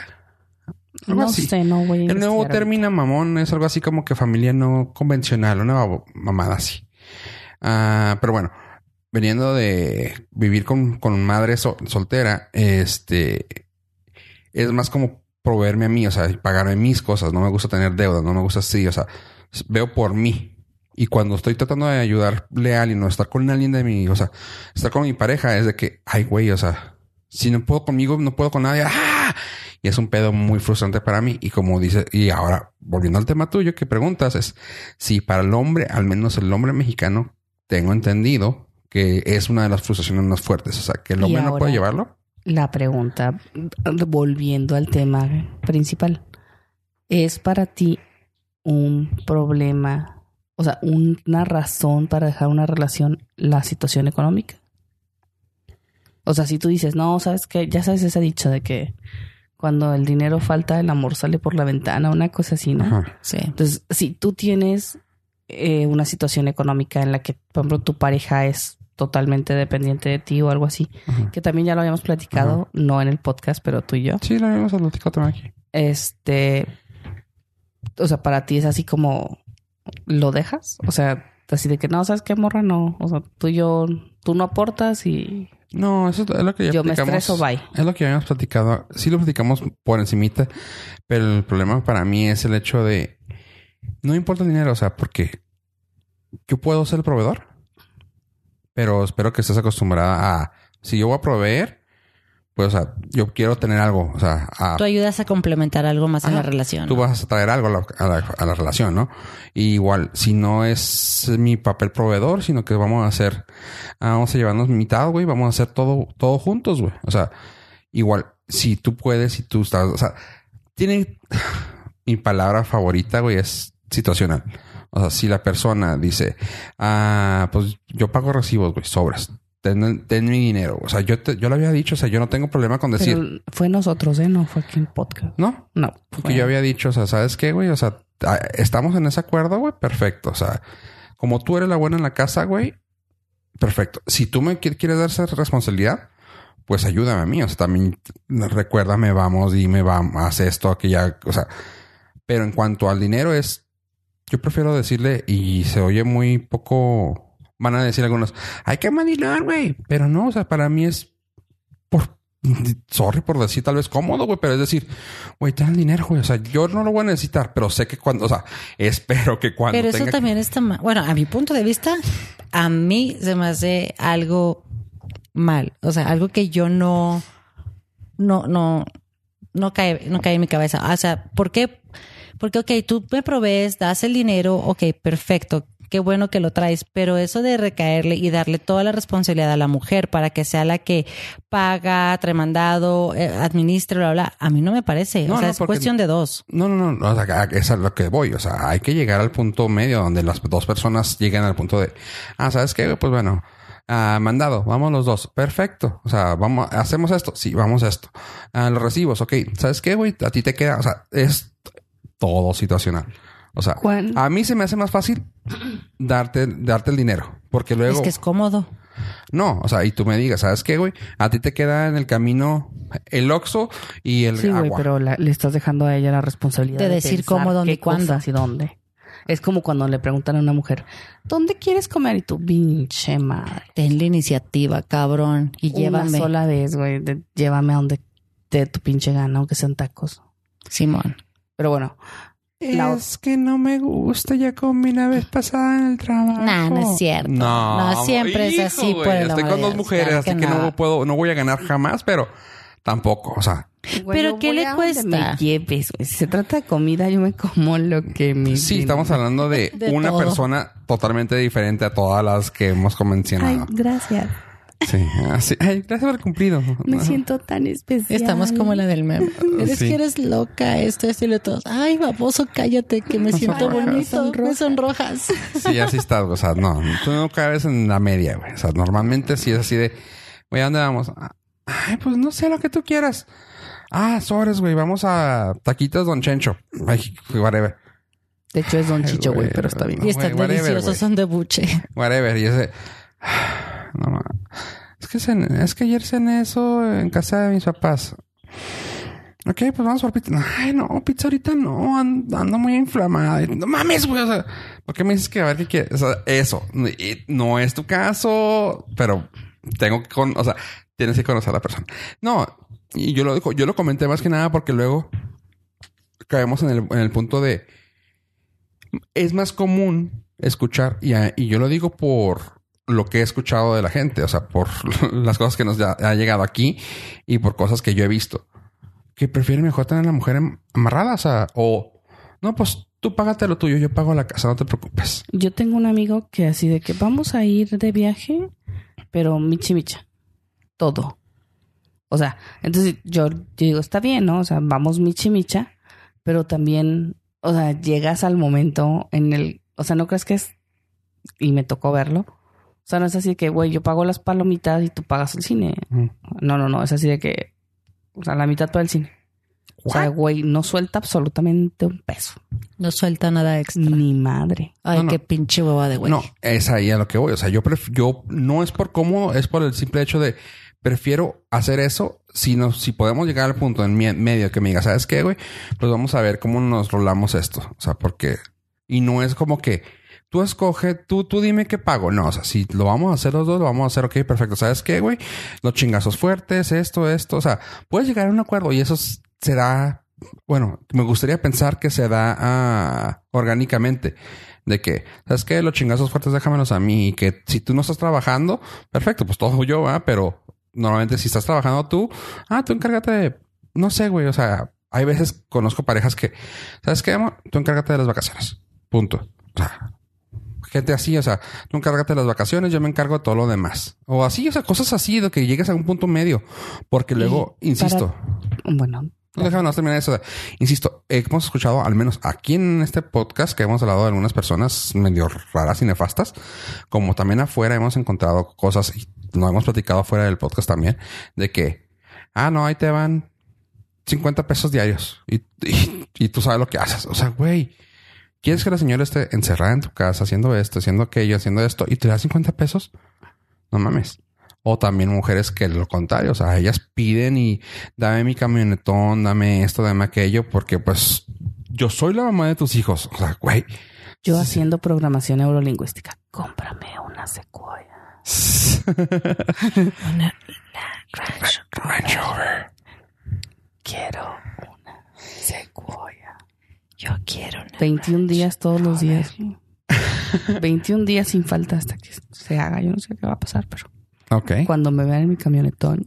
Algo No así. sé, no voy a El nuevo término mamón es algo así como que familia no convencional, una mamada así. Ah, pero bueno, veniendo de vivir con, con madre so- soltera, este es más como proveerme a mí, o sea, pagarme mis cosas. No me gusta tener deudas, no me gusta así, o sea, veo por mí. Y cuando estoy tratando de ayudarle a alguien o estar con alguien de mi, o sea, estar con mi pareja es de que, ay, güey, o sea, si no puedo conmigo, no puedo con nadie. ¡Ah! Y es un pedo muy frustrante para mí. Y como dice, y ahora, volviendo al tema tuyo que preguntas, es si para el hombre, al menos el hombre mexicano, tengo entendido que es una de las frustraciones más fuertes. O sea, que el hombre no puede llevarlo. La pregunta, volviendo al tema principal, ¿es para ti un problema, o sea, una razón para dejar una relación la situación económica? O sea, si tú dices, no, sabes que, ya sabes ese dicho de que cuando el dinero falta, el amor sale por la ventana, una cosa así, ¿no? Ajá. Sí. Entonces, si tú tienes eh, una situación económica en la que, por ejemplo, tu pareja es totalmente dependiente de ti o algo así, Ajá. que también ya lo habíamos platicado, no en el podcast, pero tú y yo. Sí, lo habíamos platicado también aquí. Este, o sea, para ti es así como lo dejas, o sea, así de que no, sabes qué morra, no, o sea, tú y yo, tú no aportas y No, eso es lo que ya yo me platicamos. estreso, bye. Es lo que habíamos platicado. Sí lo platicamos por encimita, pero el problema para mí es el hecho de no importa el dinero, o sea, porque yo puedo ser el proveedor, pero espero que estés acostumbrada a si yo voy a proveer, pues o sea, yo quiero tener algo, o sea, a, Tú ayudas a complementar algo más en la relación. tú ¿no? vas a traer algo a la, a la- a la relación, ¿no? Y igual, si no es mi papel proveedor, sino que vamos a hacer, ah, vamos a llevarnos mitad, güey, vamos a hacer todo, todo juntos, güey. O sea, igual, si tú puedes, si tú estás, o sea, tienen, [SIGHS] mi palabra favorita, güey, es situacional. O sea, si la persona dice, ah, pues yo pago recibos, güey, sobras. Ten, ten mi dinero. O sea, yo te, yo le había dicho, o sea, yo no tengo problema con decir, Pero fue nosotros, ¿eh? No fue aquí en podcast. ¿no? No. Porque fue- yo había dicho, o sea, ¿sabes qué, güey? O sea, ah, estamos en ese acuerdo, güey, perfecto. O sea, como tú eres la buena en la casa, güey, perfecto. Si tú me qui- quieres dar esa responsabilidad, pues ayúdame a mí. O sea, también recuérdame, vamos, dime, vamos, haz esto, aquella, o sea. Pero en cuanto al dinero es, yo prefiero decirle, y se oye muy poco, van a decir algunos, hay que manilar, güey. Pero no, o sea, para mí es por, sorry por decir tal vez cómodo, güey, pero es decir, güey, ten el dinero, güey. O sea, yo no lo voy a necesitar, pero sé que cuando, o sea, [LAUGHS] espero que cuando Pero eso tenga que- también está mal. Bueno, a mi punto de vista, a mí se me hace algo mal. O sea, algo que yo no, no, no, no cae, no cae en mi cabeza. O sea, ¿por qué? Porque, ok, tú me provees, das el dinero, ok, perfecto. Qué bueno que lo traes, pero eso de recaerle y darle toda la responsabilidad a la mujer para que sea la que paga, trae mandado, eh, administre, bla, bla, a mí no me parece. No, o sea, no, es cuestión de dos. No, no, no, no, o sea, es a lo que voy. O sea, hay que llegar al punto medio donde las dos personas lleguen al punto de, ah, ¿sabes qué? Pues bueno, ah, mandado, vamos los dos. Perfecto. O sea, vamos, hacemos esto. Sí, vamos a esto. Ah, los recibos, ok. ¿Sabes qué, güey? A ti te queda, o sea, es todo situacional. O sea, a mí se me hace más fácil darte, darte el dinero. Porque luego... Es que es cómodo. No, o sea, y tú me digas, ¿sabes qué, güey? A ti te queda en el camino el Oxxo y el Sí, güey, agua. pero la- le estás dejando a ella la responsabilidad De decir cómo, dónde y cuándo. y dónde. Es como cuando le preguntan a una mujer, ¿dónde quieres comer? Y tú, pinche madre. Ten la iniciativa, cabrón, y Una llévame. sola vez, güey. de- Llévame a donde te dé tu pinche gana, aunque sean tacos. Simón. Pero bueno, la Es que no me gusta, ya comí la vez pasada en el trabajo. Nah, no es cierto. No, No, siempre es así, por el Estoy con dos mujeres, Claro así que que no. no. puedo, no voy a ganar jamás, pero tampoco, o sea, Güey, Pero ¿qué le cuesta? Me lleves. Si se trata de comida, yo me como lo que me. sí, estamos hablando de, De una todo. persona totalmente diferente a todas las que hemos Ay, mencionado. gracias. Sí, así. Ay, gracias por el cumplido. Me No. siento tan especial. Estamos como la del meme. Eres Sí. que eres loca, esto, esto y lo todo. Ay, baboso, cállate, que me siento bonito. Me sonrojas. Sí, así estás, o sea, no, tú no cabes en la media, güey. O sea, normalmente sí es así de, güey, ¿a dónde vamos? "Ah, Ay, pues no sé lo que tú quieras. Ah, sobres, güey, vamos a taquitos Don Chencho. Ay, whatever. De hecho, es Don Chicho, güey, pero está bien. no. Y están whatever, deliciosos, son de buche. Whatever. Y ese, [SIGHS] no, que, es que ayer cené eso en casa de mis papás. Ok, pues vamos por pizza. Ay, no, pizza ahorita no, and- ando muy inflamada. No mames, güey. O sea, ¿por qué me dices que a ver qué quieres? O sea, eso. No es tu caso, pero tengo que con, o sea, tienes que conocer a la persona. No, y yo lo yo lo comenté más que nada porque luego caemos en el, en el punto de es más común escuchar, y, y yo lo digo por lo que he escuchado de la gente, o sea, por [LAUGHS] las cosas que nos ha llegado aquí y por cosas que yo he visto, que prefieren mejor tener a la mujer am- amarrada, o sea, o no, pues tú págate lo tuyo, yo pago la casa, no te preocupes. Yo tengo un amigo que así de que vamos a ir de viaje, pero michi micha. Todo. O sea, entonces yo, yo digo, está bien, ¿no? O sea, vamos michi micha, pero también, o sea, llegas al momento en el, o sea, no crees que es, y me tocó verlo. O sea, no es así de que, güey, yo pago las palomitas y tú pagas el cine. No, no, no, es así de que, o sea, la mitad para el cine. O sea, güey, no suelta absolutamente un peso. No suelta nada extra. Ni madre. Ay, No, no. qué pinche hueva de güey. No, es ahí a lo que voy. O sea, yo, pref- yo no es por cómo, es por el simple hecho de prefiero hacer eso. Sino si podemos llegar al punto en medio que me diga, ¿sabes qué, güey? Pues vamos a ver cómo nos rolamos esto. O sea, porque, y no es como que tú escoge, tú, tú dime qué pago. No, o sea, si lo vamos a hacer los dos, lo vamos a hacer, ok, perfecto. ¿Sabes qué, güey? Los chingazos fuertes, esto, esto. O sea, puedes llegar a un acuerdo y eso s- se da, bueno, me gustaría pensar que se da ah, orgánicamente. De que, ¿sabes qué? Los chingazos fuertes déjamelos a mí. Y que si tú no estás trabajando, perfecto, pues todo yo, ¿va? Pero normalmente si estás trabajando tú, ah, tú encárgate de, no sé, güey. O sea, hay veces conozco parejas que, ¿sabes qué, amor? Tú encárgate de las vacaciones. Punto. Gente así, o sea, tú encárgate de las vacaciones, yo me encargo de todo lo demás. O así, o sea, cosas así de que llegues a un punto medio. Porque luego, insisto, Bueno, no déjame terminar eso. Insisto, hemos escuchado, al menos aquí en este podcast, que hemos hablado de algunas personas medio raras y nefastas, como también afuera hemos encontrado cosas, y lo hemos platicado fuera del podcast también, de que, ah, no, ahí te van 50 pesos diarios y, y, y tú sabes lo que haces. O sea, güey, ¿quieres que la señora esté encerrada en tu casa haciendo esto, haciendo aquello, haciendo esto y te da 50 pesos? No mames. O también mujeres que lo contrario, o sea, ellas piden y dame mi camionetón, dame esto, dame aquello, porque pues yo soy la mamá de tus hijos. O sea, güey. yo Sí. haciendo programación neurolingüística, cómprame una secuoya. [LAUGHS] Una- Range Rover. Quiero una secuoya. Yo quiero una 21 Range días todos los días. 21 días sin falta hasta que se haga. Yo no sé qué va a pasar, pero Ok. cuando me vean en mi camionetón.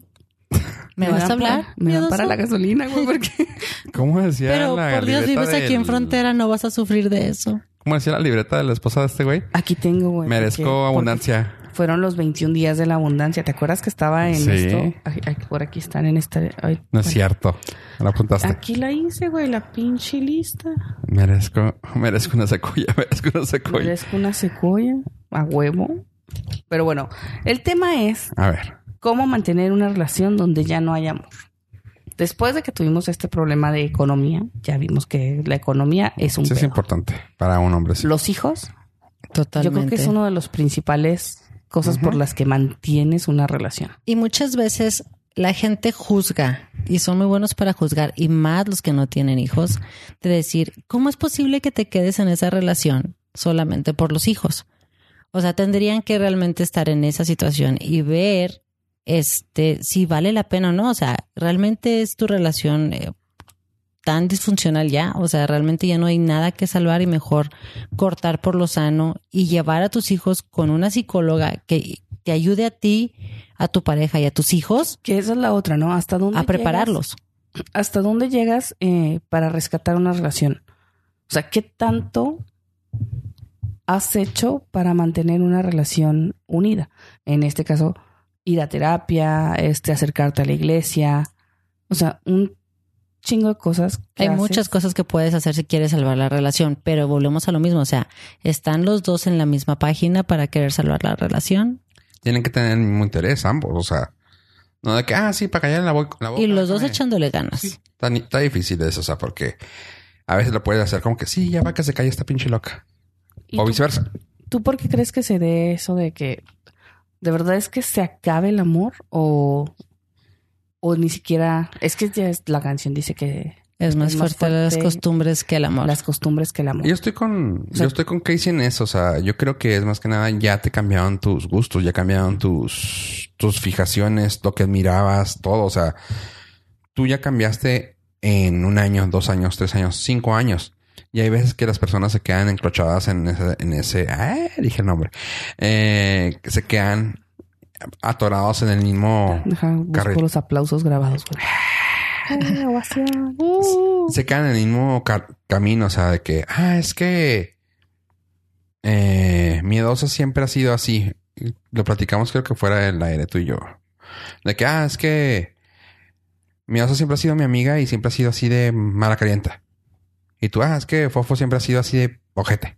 ¿Me vas a hablar? para- me dan para la gasolina, güey, porque [LAUGHS] ¿Cómo decía Pero la por Dios, vives aquí en frontera, no vas a sufrir de eso. ¿Cómo decía la libreta de la esposa de este güey? aquí tengo, güey. Merezco porque- abundancia. Fueron los 21 días de la abundancia. ¿Te acuerdas que estaba en Sí. esto? Ay, ay, por aquí están en esta. ay, No es bueno. cierto. Me la apuntaste. Aquí la hice, güey, la pinche lista. Merezco, merezco una secuoya, [LAUGHS] merezco una secuoya. Merezco una secuoya a huevo. Pero bueno, el tema es A ver. cómo mantener una relación donde ya no hay amor. Después de que tuvimos este problema de economía, ya vimos que la economía es un Sí es pedo. importante para un hombre. sí. Los hijos, Totalmente. yo creo que es uno de los principales cosas por las que mantienes una relación. Y muchas veces la gente juzga y son muy buenos para juzgar y más los que no tienen hijos de decir, ¿cómo es posible que te quedes en esa relación solamente por los hijos? O sea, tendrían que realmente estar en esa situación y ver este si vale la pena o no, o sea, realmente es tu relación eh, tan disfuncional ya, o sea, realmente ya no hay nada que salvar y mejor cortar por lo sano y llevar a tus hijos con una psicóloga que te ayude a ti, a tu pareja y a tus hijos Que esa es la otra, ¿no? ¿Hasta dónde a llegas- prepararlos. ¿Hasta dónde llegas eh, para rescatar una relación? O sea, ¿qué tanto has hecho para mantener una relación unida? En este caso, ir a terapia, este, acercarte a la iglesia. O sea, un chingo de cosas. que Hay haces. muchas cosas que puedes hacer si quieres salvar la relación, pero volvemos a lo mismo. O sea, ¿están los dos en la misma página para querer salvar la relación? Tienen que tener el mismo interés ambos, o sea, no de que, ah, sí, para callar la, bo- la boca. Y los dos echándole ganas. Sí, está, está difícil eso, o sea, porque a veces lo puedes hacer como que sí, ya va que se calle esta pinche loca. ¿Y O tú- viceversa. ¿Tú por qué crees que se dé eso de que de verdad es que se acabe el amor o, o ni siquiera... Es que ya es- la canción dice que Es más, Es más fuerte, las costumbres que el amor. las costumbres que el amor. Yo estoy con, O sea- yo estoy con Casey en eso. O sea, yo creo que es más que nada ya te cambiaron tus gustos, ya cambiaron tus, tus fijaciones, lo que admirabas, todo. O sea, tú ya cambiaste en un año, dos años, tres años, cinco años. Y hay veces que las personas se quedan encrochadas en ese, en ese, ah, dije el nombre, eh, se quedan atorados en el mismo busco carril. los aplausos grabados, güey. ¡Eh, ovación! ¡Uh! se quedan en el mismo ca- camino, o sea, de que, ah, es que eh, miedosa siempre ha sido así. Lo platicamos, creo que fuera el aire tú y yo. De que, ah, es que miedosa siempre ha sido mi amiga y siempre ha sido así de mala calienta. Y tú, ah, es que Fofo siempre ha sido así de ojete.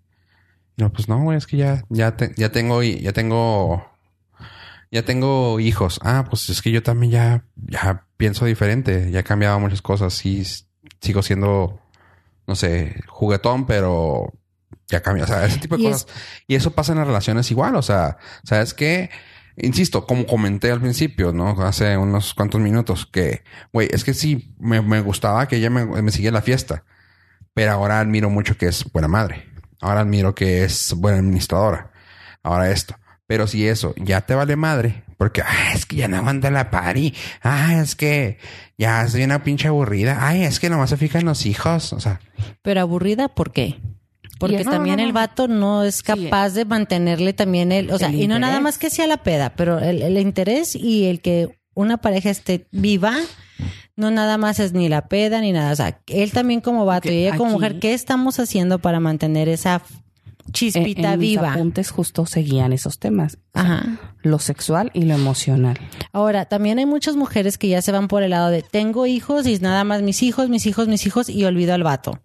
No, pues no, güey, es que ya, ya, te- ya tengo, y- ya tengo, ya tengo hijos. Ah, pues es que yo también ya, ya pienso diferente. Ya he cambiado muchas cosas. Sí, sigo siendo, no sé, juguetón, pero ya cambia. O sea, ese tipo de Y cosas. Y eso pasa en las relaciones igual. O sea, ¿sabes qué? Insisto, como comenté al principio, ¿no? Hace unos cuantos minutos, que, güey, es que sí, me, me gustaba que ella me, me siguiera la fiesta. Pero ahora admiro mucho que es buena madre. Ahora admiro que es buena administradora. Ahora esto. Pero si eso ya te vale madre, porque ah, es que ya no aguanta la party. Ah, es que ya soy una pinche aburrida. Ay, es que nomás se fijan los hijos. O sea, Pero aburrida, ¿por qué? Porque no, también no, no. el vato no es Sí. capaz de mantenerle también el, o sea, El y no nada interés. más que sea la peda, pero el, el interés y el que una pareja esté viva, no nada más es ni la peda ni nada. O sea, él también como vato Que y ella como aquí- mujer, ¿qué estamos haciendo para mantener esa chispita en, en mis viva? apuntes justo seguían esos temas. Ajá. Lo sexual y lo emocional. Ahora, también hay muchas mujeres que ya se van por el lado de tengo hijos y nada más mis hijos, mis hijos, mis hijos y olvido al vato.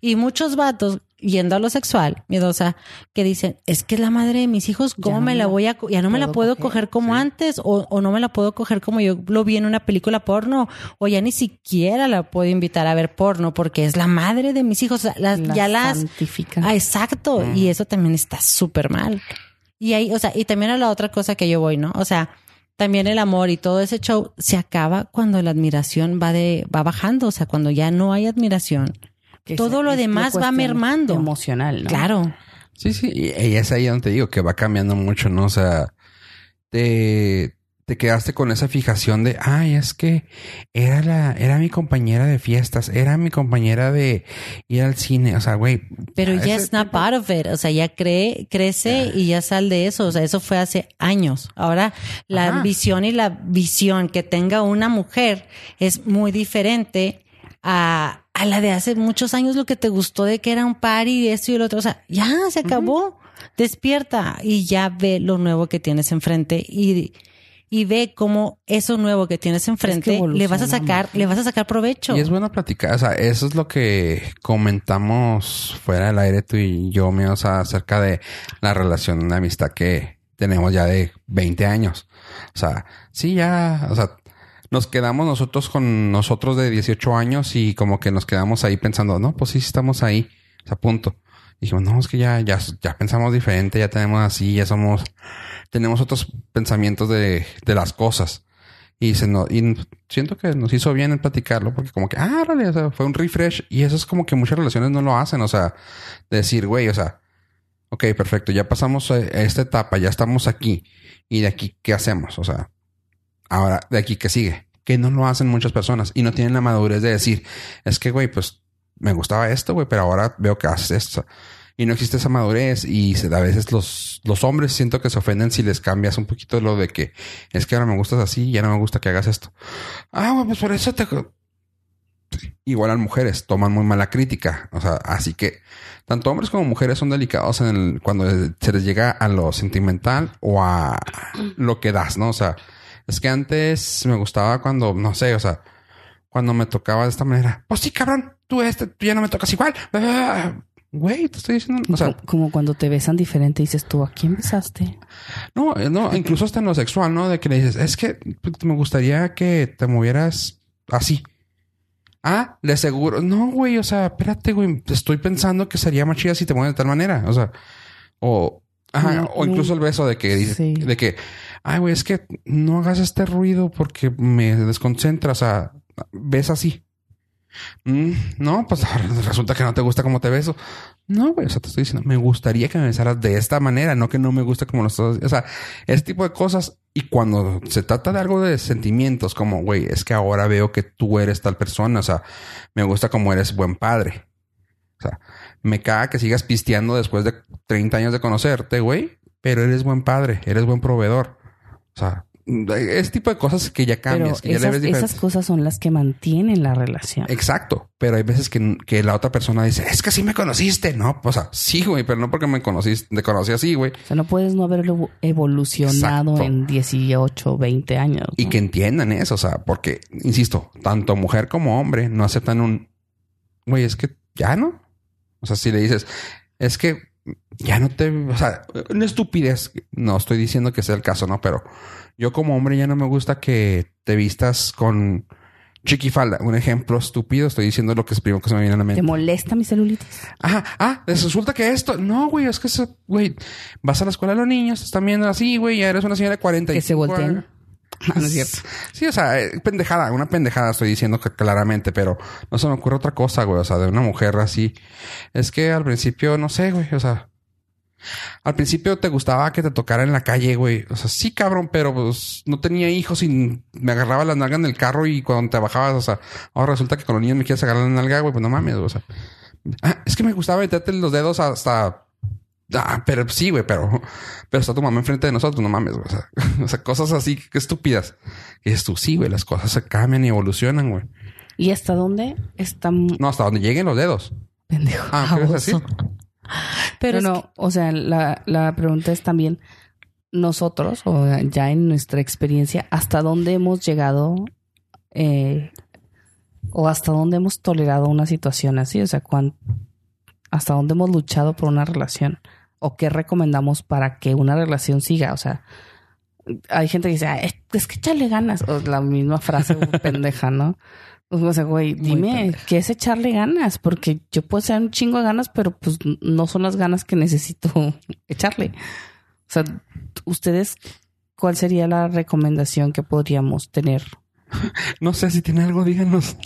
Y muchos vatos, yendo a lo sexual, miedosa, que dicen, es que es la madre de mis hijos, ¿cómo no me la voy a, ya no me la puedo coger". coger como antes o, o no me la puedo coger como yo lo vi en una película porno o ya ni siquiera la puedo invitar a ver porno porque es la madre de mis hijos. O sea, las- La ya las, santifican. Ah, exacto. Y eso también está súper mal. Y ahí, o sea, y también a la otra cosa que yo voy, ¿no? O sea, también el amor y todo ese show se acaba cuando la admiración va de, va bajando. O sea, cuando ya no hay admiración. Que todo es- lo es demás va mermando. Emocional, ¿no? Claro. Sí, sí, y, y es ahí donde te digo que va cambiando mucho, ¿no? O sea, te, te quedaste con esa fijación de, ay, es que era la, era mi compañera de fiestas, era mi compañera de ir al cine, o sea, güey. Pero ya snap tipo- out of it. O sea, ya cree, crece y ya sal de eso. O sea, eso fue hace años. Ahora, la Ajá. visión y la visión que tenga una mujer es muy diferente a, a la de hace muchos años, lo que te gustó de que era un party y esto y el otro. O sea, ya se acabó. Despierta y ya ve lo nuevo que tienes enfrente y, y ve cómo eso nuevo que tienes enfrente le vas a sacar, le vas a sacar provecho. Y es bueno platicar, o sea, eso es lo que comentamos fuera del aire tú y yo, mío, o sea, acerca de la relación de amistad que tenemos ya de 20 años. O sea, sí, ya, o sea, nos quedamos nosotros con nosotros de 18 años y como que nos quedamos ahí pensando, no, pues sí, estamos ahí, sea, punto. Dijimos, no, es que ya, ya, ya pensamos diferente, ya tenemos así, ya somos, tenemos otros pensamientos de, de las cosas. Y se nos, y siento que nos hizo bien en platicarlo porque como que, ah, órale, o sea, fue un refresh y eso es como que muchas relaciones no lo hacen, o sea, de decir, güey, o sea, ok, perfecto, ya pasamos a esta etapa, ya estamos aquí y de aquí, ¿qué hacemos? O sea, ahora, de aquí, ¿qué sigue? Que no lo hacen muchas personas y no tienen la madurez de decir, es que, güey, pues me gustaba esto, güey, pero ahora veo que haces esto. Y no existe esa madurez y a veces los, los hombres siento que se ofenden si les cambias un poquito lo de que es que ahora me gustas así, ya no me gusta que hagas esto. Ah, pues por eso te... Igual las mujeres toman muy mala crítica. O sea, así que tanto hombres como mujeres son delicados en el, cuando se les llega a lo sentimental o a lo que das, ¿no? O sea, Es que antes me gustaba cuando, no sé, o sea, cuando me tocaba de esta manera. Pues sí, cabrón, tú este, tú ya no me tocas igual. Güey, te estoy diciendo, o sea, como, como cuando te besan diferente, dices tú, ¿a quién besaste? no, eh, no, [LAUGHS] incluso hasta en lo sexual, ¿no? De que le dices, es que me gustaría que te movieras así. Ah, de seguro. No, güey, o sea, espérate, güey. Estoy pensando que sería más chida si te mueves de tal manera. O sea, o, ajá, No, o incluso el beso de que Sí. de que, ay, güey, es que no hagas este ruido porque me desconcentra. O sea, ves así. Mm, no, pues [LAUGHS] resulta que no te gusta cómo te beso. No, güey, o sea, te estoy diciendo, me gustaría que me besaras de esta manera, no que no me gusta como lo estás. O sea, ese tipo de cosas. Y cuando se trata de algo de sentimientos, como, güey, es que ahora veo que tú eres tal persona, o sea, me gusta como eres buen padre. O sea, me caga que sigas pisteando después de 30 años de conocerte, güey, pero eres buen padre, eres buen proveedor. O sea, ese tipo de cosas que ya Pero cambias, que ya le esas, ves diferente. esas cosas son las que mantienen la relación. Exacto, pero hay veces que, que la otra persona dice, es que así me conociste, ¿no? O sea, sí, güey, pero no porque me conociste, te conocí así, güey. O sea, no puedes no haber evo- evolucionado Exacto. en 18, 20 años. Y que entiendan eso, o sea, porque, insisto, tanto mujer como hombre no aceptan un, güey, es que ya no. O sea, si le dices, es que ya no te, o sea, una estupidez. No estoy diciendo que sea el caso, ¿no? Pero yo como hombre ya no me gusta que te vistas con chiquifalda. Un ejemplo estúpido, estoy diciendo lo que es primero que se me viene a la mente. ¿Te molesta mi celulitis? Ajá, ah, resulta que esto, no, güey, es que güey, vas a la escuela de los niños, te están viendo así, güey, ya eres una señora de 40 Que se volteen. Ah, [LAUGHS] no es cierto. Sí, o sea, eh, pendejada, una pendejada estoy diciendo claramente, pero no se me ocurre otra cosa, güey, o sea, de una mujer así. Es que al principio, no sé, güey, o sea, al principio te gustaba que te tocara en la calle, güey. O sea, sí, cabrón, pero pues no tenía hijos y me agarraba la nalga en el carro y cuando te bajabas, o sea, ahora resulta que con los niños me quieres agarrar la nalga, güey, pues no mames, o sea. Ah, es que me gustaba meterte los dedos hasta Ah, pero sí, güey, pero, pero está tu mamá enfrente de nosotros, no mames, güey. O sea, [LAUGHS] o sea, cosas así que estúpidas. Y dices tú, sí, güey, las cosas se cambian y evolucionan, güey. ¿Y hasta dónde está No, hasta donde lleguen los dedos. pendejo? Ah, ¿qué es. Pero no, es no, o sea, la, la pregunta es también nosotros, o ya en nuestra experiencia, hasta dónde hemos llegado eh, o hasta dónde hemos tolerado una situación así, o sea, cuán- hasta dónde hemos luchado por una relación o qué recomendamos para que una relación siga, o sea, hay gente que dice, "Ah, es, es que echarle ganas, o la misma frase [LAUGHS] pendeja, ¿no? O sea, güey, dime qué es echarle ganas, porque yo puedo echar un chingo de ganas, pero pues no son las ganas que necesito [LAUGHS] echarle. O sea, ustedes, ¿cuál sería la recomendación que podríamos tener? [LAUGHS] No sé si tiene algo, díganos.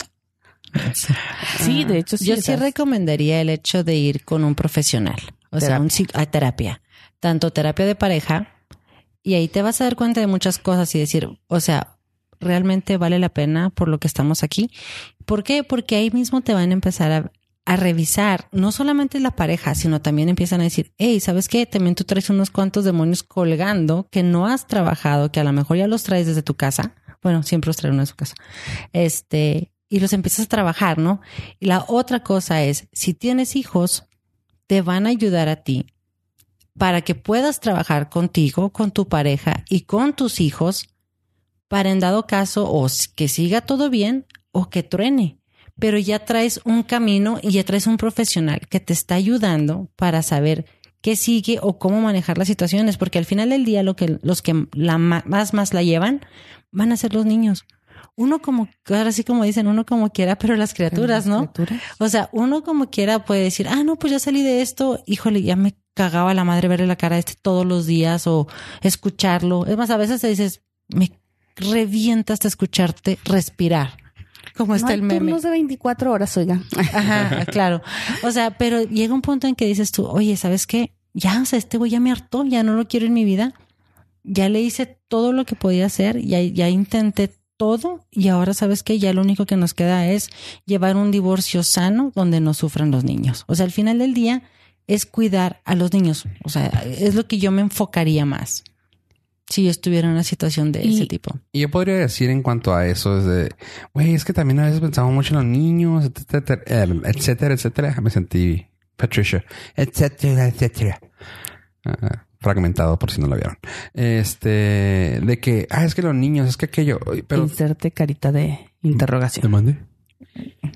Sí, de hecho, sí. Yo sí recomendaría el hecho de ir con un profesional, o sea, un a terapia, tanto terapia de pareja, y ahí te vas a dar cuenta de muchas cosas y decir, o sea, realmente vale la pena por lo que estamos aquí. ¿Por qué? Porque ahí mismo te van a empezar a, a revisar, no solamente la pareja, sino también empiezan a decir, hey, ¿sabes qué? También tú traes unos cuantos demonios colgando que no has trabajado, que a lo mejor ya los traes desde tu casa. Bueno, siempre los trae uno de su casa. Este, y los empiezas a trabajar, ¿no? Y la otra cosa es, si tienes hijos, te van a ayudar a ti para que puedas trabajar contigo, con tu pareja y con tus hijos para en dado caso o que siga todo bien o que truene. Pero ya traes un camino y ya traes un profesional que te está ayudando para saber qué sigue o cómo manejar las situaciones, porque al final del día lo que los que la más más la llevan van a ser los niños. Uno como ahora sí como dicen, uno como quiera, pero las criaturas, ¿no? criaturas. O sea, uno como quiera puede decir, ah, no, pues ya salí de esto, híjole, ya me cagaba la madre verle la cara a este todos los días o escucharlo. Es más, a veces te dices, me revienta hasta escucharte respirar. Como No está el meme. turnos de 24 horas, oiga. [LAUGHS] Ajá, claro. O sea, pero llega un punto en que dices tú, oye, ¿sabes qué? Ya, o sea, este güey ya me hartó, ya no lo quiero en mi vida. Ya le hice todo lo que podía hacer, ya, ya intenté todo y ahora sabes que ya lo único que nos queda es llevar un divorcio sano donde no sufran los niños. O sea, al final del día es cuidar a los niños. O sea, es lo que yo me enfocaría más si yo estuviera en una situación de Y- ese tipo. Y yo podría decir en cuanto a eso, es de, güey, es que también a veces pensamos mucho en los niños, etcétera, etcétera, etcétera. Me sentí Patricia, etcétera, etcétera. Ah, fragmentado por si no lo vieron. Este, de que, ah, es que los niños, es que aquello, pero... Inserte carita de interrogación. ¿Te mandé?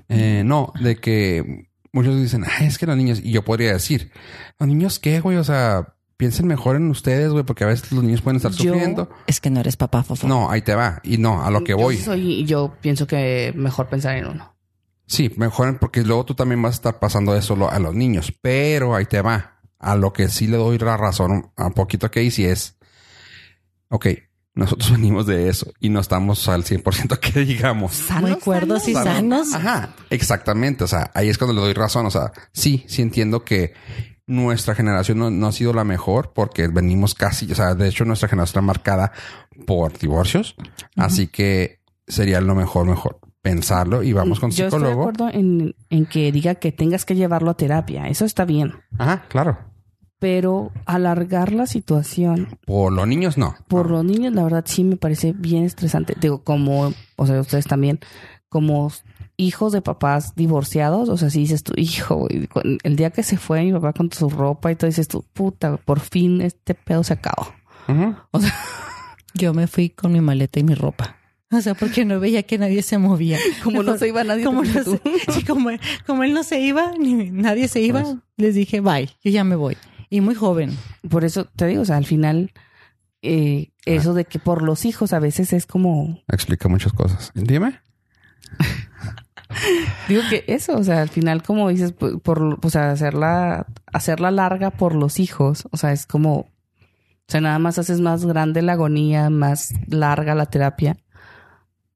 Eh, no, de que muchos dicen, ah, es que los niños, y yo podría decir, ¿los niños qué, güey? O sea, piensen mejor en ustedes, güey, porque a veces los niños pueden estar Yo- sufriendo. Es que no eres papá, Fofo. No, ahí te va. Y no, a lo que Yo voy. soy, yo pienso que mejor pensar en uno. Sí, mejor porque luego tú también vas a estar pasando eso a los niños. Pero ahí te va. A lo que sí le doy la razón a poquito que hice es, ok, nosotros [LAUGHS] venimos de eso y no estamos al 100% que digamos. Muy cuerdos y sanos. Ajá, exactamente. O sea, ahí es cuando le doy razón. O sea, sí, sí entiendo que nuestra generación no, no ha sido la mejor porque venimos casi, o sea, de hecho nuestra generación está marcada por divorcios. Así que sería lo mejor, mejor pensarlo y vamos con Yo estoy de psicólogo. acuerdo en, en que diga que tengas que llevarlo a terapia. Eso está bien. Ajá, claro. Pero alargar la situación Por los niños no. por los niños, la verdad sí me parece bien estresante. Digo, como, o sea, ustedes también, como hijos de papás divorciados, o sea, si dices tu hijo, el día que se fue mi papá con su ropa y todo, dices tú, puta, por fin este pedo se acabó. O sea, Yo me fui con mi maleta y mi ropa. O sea, porque no veía que nadie se movía. como no se iba nadie, como, no se- [LAUGHS] sí, como, como él no se iba, ni nadie se iba, Pues. les dije, bye, yo ya me voy. Y muy joven. Por eso te digo, o sea, al final, eh, eso de que por los hijos a veces es como, Explica muchas cosas. Dime. [LAUGHS] digo que eso, o sea, al final como dices, por, por o sea, hacerla, hacerla larga por los hijos, o sea, es como, o sea, nada más haces más grande la agonía, más larga la terapia,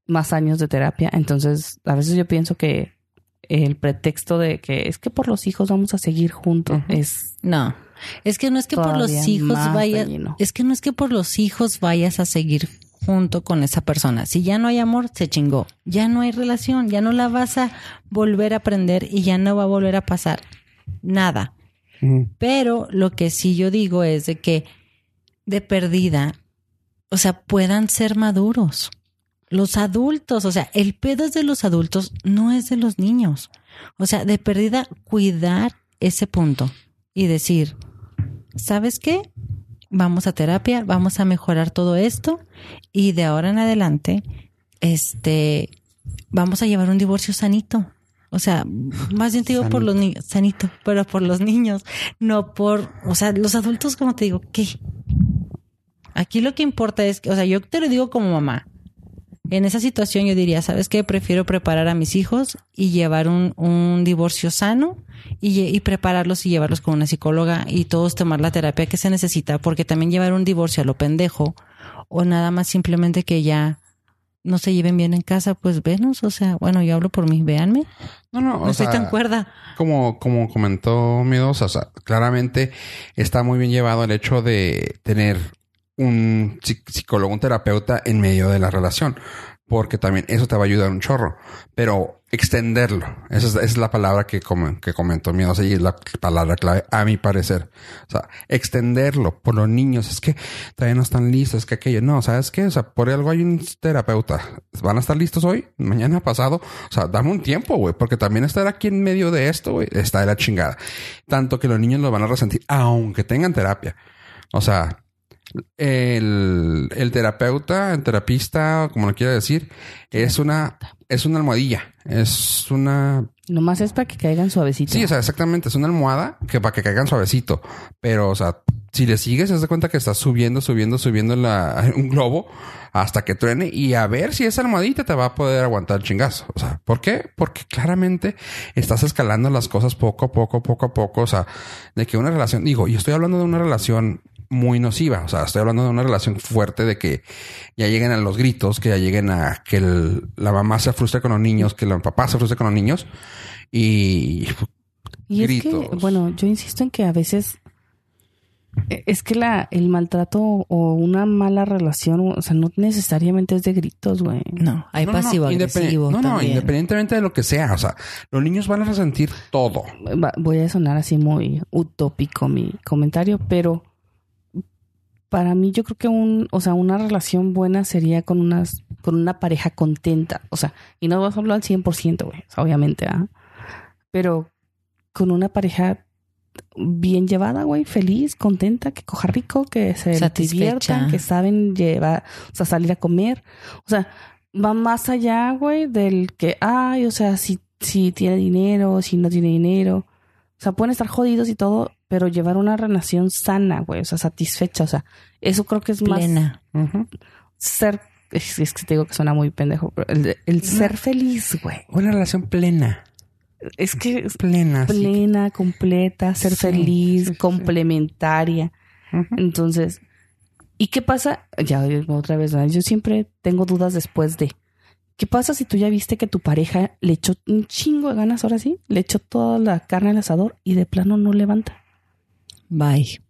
más años de terapia. Entonces, a veces yo pienso que el pretexto de que es que por los hijos vamos a seguir juntos es No, es que no es que por los hijos vayas, es que no es que por los hijos vayas a seguir junto con esa persona. Si ya no hay amor, se chingó. Ya no hay relación, ya no la vas a volver a aprender y ya no va a volver a pasar nada. Pero lo que sí yo digo es de que de perdida, o sea, puedan ser maduros. Los adultos, o sea, el pedo es de los adultos, no es de los niños. O sea, de perdida, cuidar ese punto y decir, ¿sabes qué? Vamos a terapia, vamos a mejorar todo esto y de ahora en adelante, este, vamos a llevar un divorcio sanito. O sea, más bien te digo por los niños, sanito, pero por los niños, no por, o sea, los adultos, como te digo, ¿qué? Aquí lo que importa es que, o sea, yo te lo digo como mamá. En esa situación yo diría, ¿sabes qué? Prefiero preparar a mis hijos y llevar un, un divorcio sano y, prepararlos y llevarlos con una psicóloga y todos tomar la terapia que se necesita, porque también llevar un divorcio a lo pendejo o nada más simplemente que ya no se lleven bien en casa, pues venos, o sea, bueno, yo hablo por mí, véanme, No, no, no o estoy sea, tan cuerda. como, como comentó Miedosa, o sea, claramente está muy bien llevado el hecho de tener un psi- psicólogo, un terapeuta en medio de la relación, porque también eso te va a ayudar un chorro, pero extenderlo, esa es, la palabra que, come- que comentó y es la palabra clave a mi parecer. O sea, extenderlo por los niños, es que todavía no están listos, es que aquello, no, ¿sabes qué? O sea, por algo hay un terapeuta, van a estar listos hoy, mañana pasado, o sea, dame un tiempo, güey, porque también estar aquí en medio de esto, güey, está de la chingada. Tanto que los niños lo van a resentir, aunque tengan terapia. O sea, el, el terapeuta, el terapista, como lo quiera decir, es una, es una almohadilla, es una nomás es para que caigan suavecito. Sí, o sea, exactamente. Es una almohada que para que caigan suavecito. Pero, o sea, si le sigues, se das cuenta que estás subiendo, subiendo, subiendo la, [LAUGHS] un globo hasta que truene y a ver si esa almohadita te va a poder aguantar el chingazo. O sea, ¿por qué? Porque claramente estás escalando las cosas poco a poco, poco a poco. O sea, de que una relación, digo, y estoy hablando de una relación muy nociva. O sea, estoy hablando de una relación fuerte de que ya lleguen a los gritos, que ya lleguen a que el- la mamá se frustre con los niños, que el papá se frustre con los niños. Y Y es gritos. que, bueno, yo insisto en que a veces eh, es que la, el maltrato o una mala relación, o sea, no necesariamente es de gritos, güey. No, hay No, no, no, pasivo independ- agresivo No, no, también. independientemente de lo que sea. O sea, los niños van a resentir todo. Va- Voy a sonar así muy utópico mi comentario, pero para mí yo creo que un, o sea, una relación buena sería con unas, con una pareja contenta, o sea, y no vas a hablar al 100%, güey, o sea, obviamente, ¿ah? Pero con una pareja bien llevada, güey, feliz, contenta, que coja rico, que se diviertan, que saben llevar, o sea, salir a comer. O sea, va más allá, güey, del que, ay, o sea, si, si tiene dinero, si no tiene dinero. O sea, pueden estar jodidos y todo, pero llevar una relación sana, güey, o sea, satisfecha. O sea, eso creo que es más Plena. Ser, es, es que te digo que suena muy pendejo, pero el, el ser feliz, güey. Una relación plena. Es que Plena. sí. plena, completa, ser Sí, feliz, sí, sí. complementaria. Entonces, ¿y qué pasa? Ya otra vez, ¿verdad? yo siempre tengo dudas después de. ¿Qué pasa si tú ya viste que tu pareja le echó un chingo de ganas ahora sí? Le echó toda la carne al asador y de plano no levanta. Bye.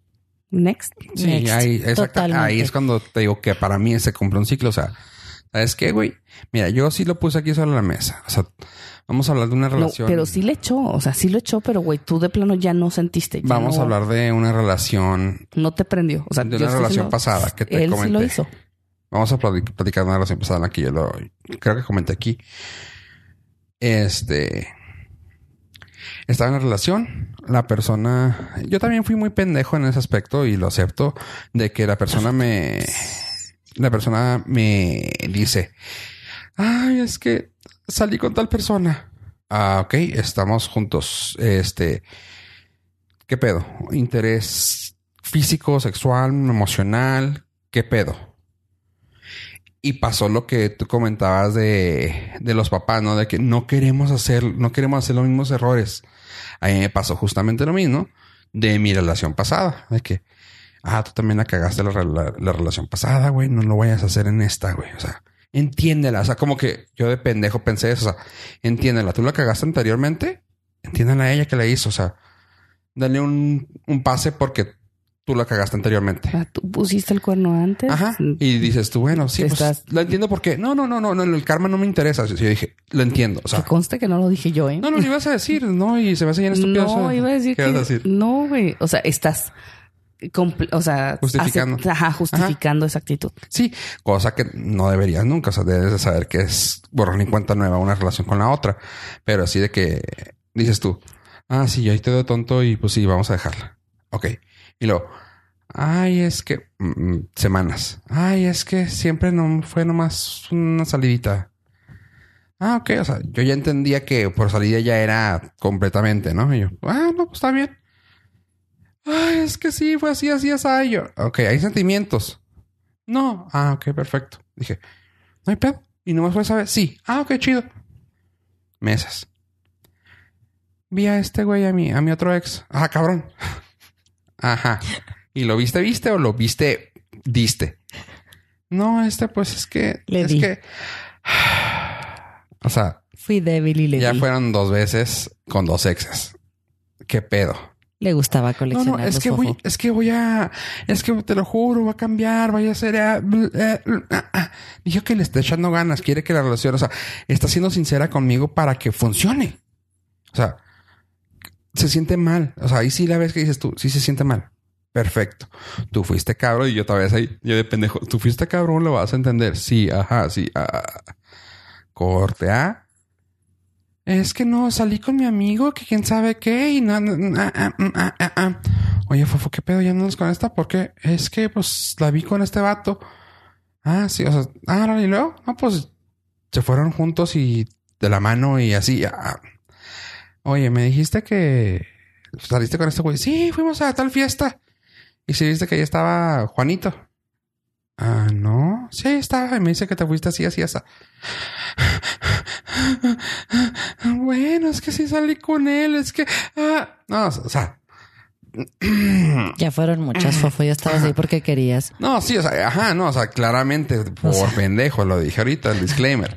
Next. Sí, Next. ahí, exacto. Totalmente. ahí es cuando te digo que para mí se cumple un ciclo. O sea, ¿sabes qué, güey? Mira, yo sí lo puse aquí solo en la mesa. O sea, vamos a hablar de una No, relación. pero sí le echó, o sea, sí lo echó, pero güey, tú de plano ya no sentiste. ya Vamos no- a hablar de una relación, No te prendió. O sea, de una relación diciendo, pasada que te Él comenté. sí lo hizo. Vamos a plati- platicar de una relación pasada en la que yo lo creo que comenté aquí. Este estaba en la relación, la persona, yo también fui muy pendejo en ese aspecto y lo acepto de que la persona me la persona me dice, "Ay, es que salí con tal persona." Ah, ok, estamos juntos. Este, ¿qué pedo? Interés físico, sexual, emocional, ¿qué pedo? Y pasó lo que tú comentabas de, de los papás, ¿no? De que no queremos hacer, no queremos hacer los mismos errores. A mí me pasó justamente lo mismo de mi relación pasada. De que, ah, tú también la cagaste la, la- la relación pasada, güey. No lo vayas a hacer en esta, güey. O sea, entiéndela. O sea, como que yo de pendejo pensé eso. O sea, entiéndela. Tú la cagaste anteriormente. Entiéndela a ella que la hizo. O sea, dale un pase porque tú la cagaste anteriormente. Sea, tú pusiste el cuerno antes. Ajá. Y dices tú, bueno, sí, pues estás- lo entiendo porque no, no, no, no, no, el karma no me interesa. Yo dije, lo entiendo. O sea, que conste que no lo dije yo, ¿eh? no, no, lo ibas a decir, no, y se me hace bien estúpido. No, iba a decir ¿Qué que vas a decir? no, güey. O sea, estás o sea, Justificando. hace- ajá, justificando esa actitud. Sí, cosa que no deberías nunca. O sea, debes de saber que es borrón y cuenta nueva una relación con la otra. Pero así de que dices tú, ah, sí, yo ahí te doy tonto y pues sí, vamos a dejarla. Ok. Y luego, ay, es que mm, mm, semanas. Ay, es que siempre no fue nomás una salidita. Ah, ok. O sea, yo ya entendía que por salida ya era completamente, ¿no? Y yo, ah, no, pues está bien. Ay, es que sí, fue así, así, así. Yo, ok, hay sentimientos. No. Ah, ok, perfecto. Dije, no hay pedo. Y nomás fue esa vez. Sí. Ah, ok, chido. Mesas. Vi a este güey, a mi, a mi otro ex. Ah, cabrón. Ajá. ¿Y lo viste, viste o lo viste, diste? No, este pues es que... Le es di. que... O sea, Fui débil y le ya di. fueron dos veces con dos exes. ¿Qué pedo? Le gustaba No, coleccionar no, es los que voy, es que voy a, es que te lo juro, va a cambiar, vaya a ser, bl- ah, ah. dijo que le está echando ganas, quiere que la relación, o sea, está siendo sincera conmigo para que funcione. O sea, se siente mal. O sea, ahí sí la ves que dices tú, sí se siente mal. Perfecto. Tú fuiste cabrón y yo vez ahí, yo de pendejo, tú fuiste cabrón, lo vas a entender. Sí, ajá, sí. ah, ah, ah. Corte, ¿ah? Es que no, salí con mi amigo que quién sabe qué y no, ah, mm, ah. Oye, Fofo, ¿qué pedo? ¿Ya no nos con esta? porque Es que, pues, la vi con este vato. Ah, sí, o sea, ah, y luego, no, pues, se fueron juntos y de la mano y así. ah. Oye, me dijiste que saliste con este güey. Sí, fuimos a tal fiesta. Y si viste que ahí estaba Juanito. Ah, no. Sí, ahí estaba. Y me dice que te fuiste así, así, así. [LAUGHS] Bueno, es que sí salí con él. Es que... ah. No, o sea... [CLEARS THROAT] Ya fueron muchas fofo. Ya estabas ahí porque querías. No, sí, o sea, ajá, no, o sea, claramente por sea. pendejo lo dije ahorita, el disclaimer.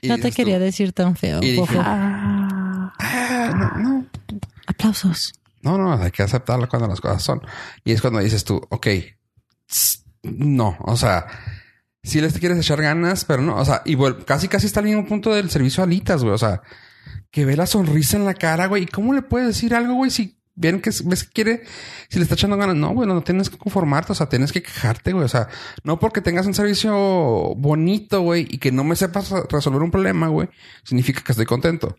Y No te tú, quería decir tan feo. Y dije. Ah, "Ah, no, no, Aplausos. No, no, hay que aceptarlo cuando las cosas son. Y es cuando dices tú, ok, no, o sea, si les quieres echar ganas, pero no, o sea, y casi, casi está al mismo punto del servicio a alitas, güey, o sea, que ve la sonrisa en la cara, güey, ¿y cómo le puedes decir algo, güey, si ven que ves que quiere, si le está echando ganas? No, güey, no, no tienes que conformarte, o sea, tienes que quejarte, güey, o sea, no porque tengas un servicio bonito, güey, y que no me sepas resolver un problema, güey, significa que estoy contento.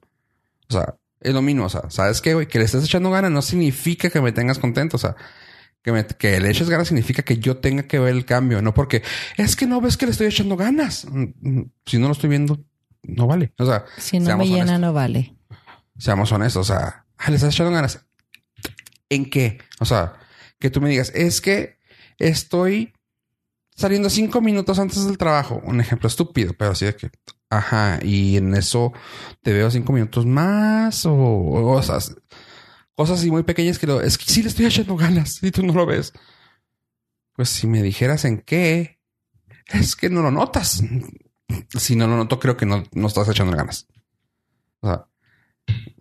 O sea, Es lo mismo, o sea, ¿sabes qué, güey? Que le estés echando ganas no significa que me tengas contento, o sea, que, me, que le eches ganas significa que yo tenga que ver el cambio, no porque es que no ves que le estoy echando ganas. Mm, mm, Si no lo estoy viendo, no vale. O sea, Si no me llena, honestos. no vale. Seamos honestos, o sea, ah, le estás echando ganas. ¿En qué? O sea, que tú me digas, es que estoy saliendo cinco minutos antes del trabajo. Un ejemplo estúpido, pero así de que, ajá, y en eso te veo cinco minutos más o, o cosas, cosas así muy pequeñas que lo, es que sí le estoy echando ganas y tú no lo ves. Pues si me dijeras en qué, es que no lo notas. Si no lo noto, creo que no, no estás echando ganas. O sea,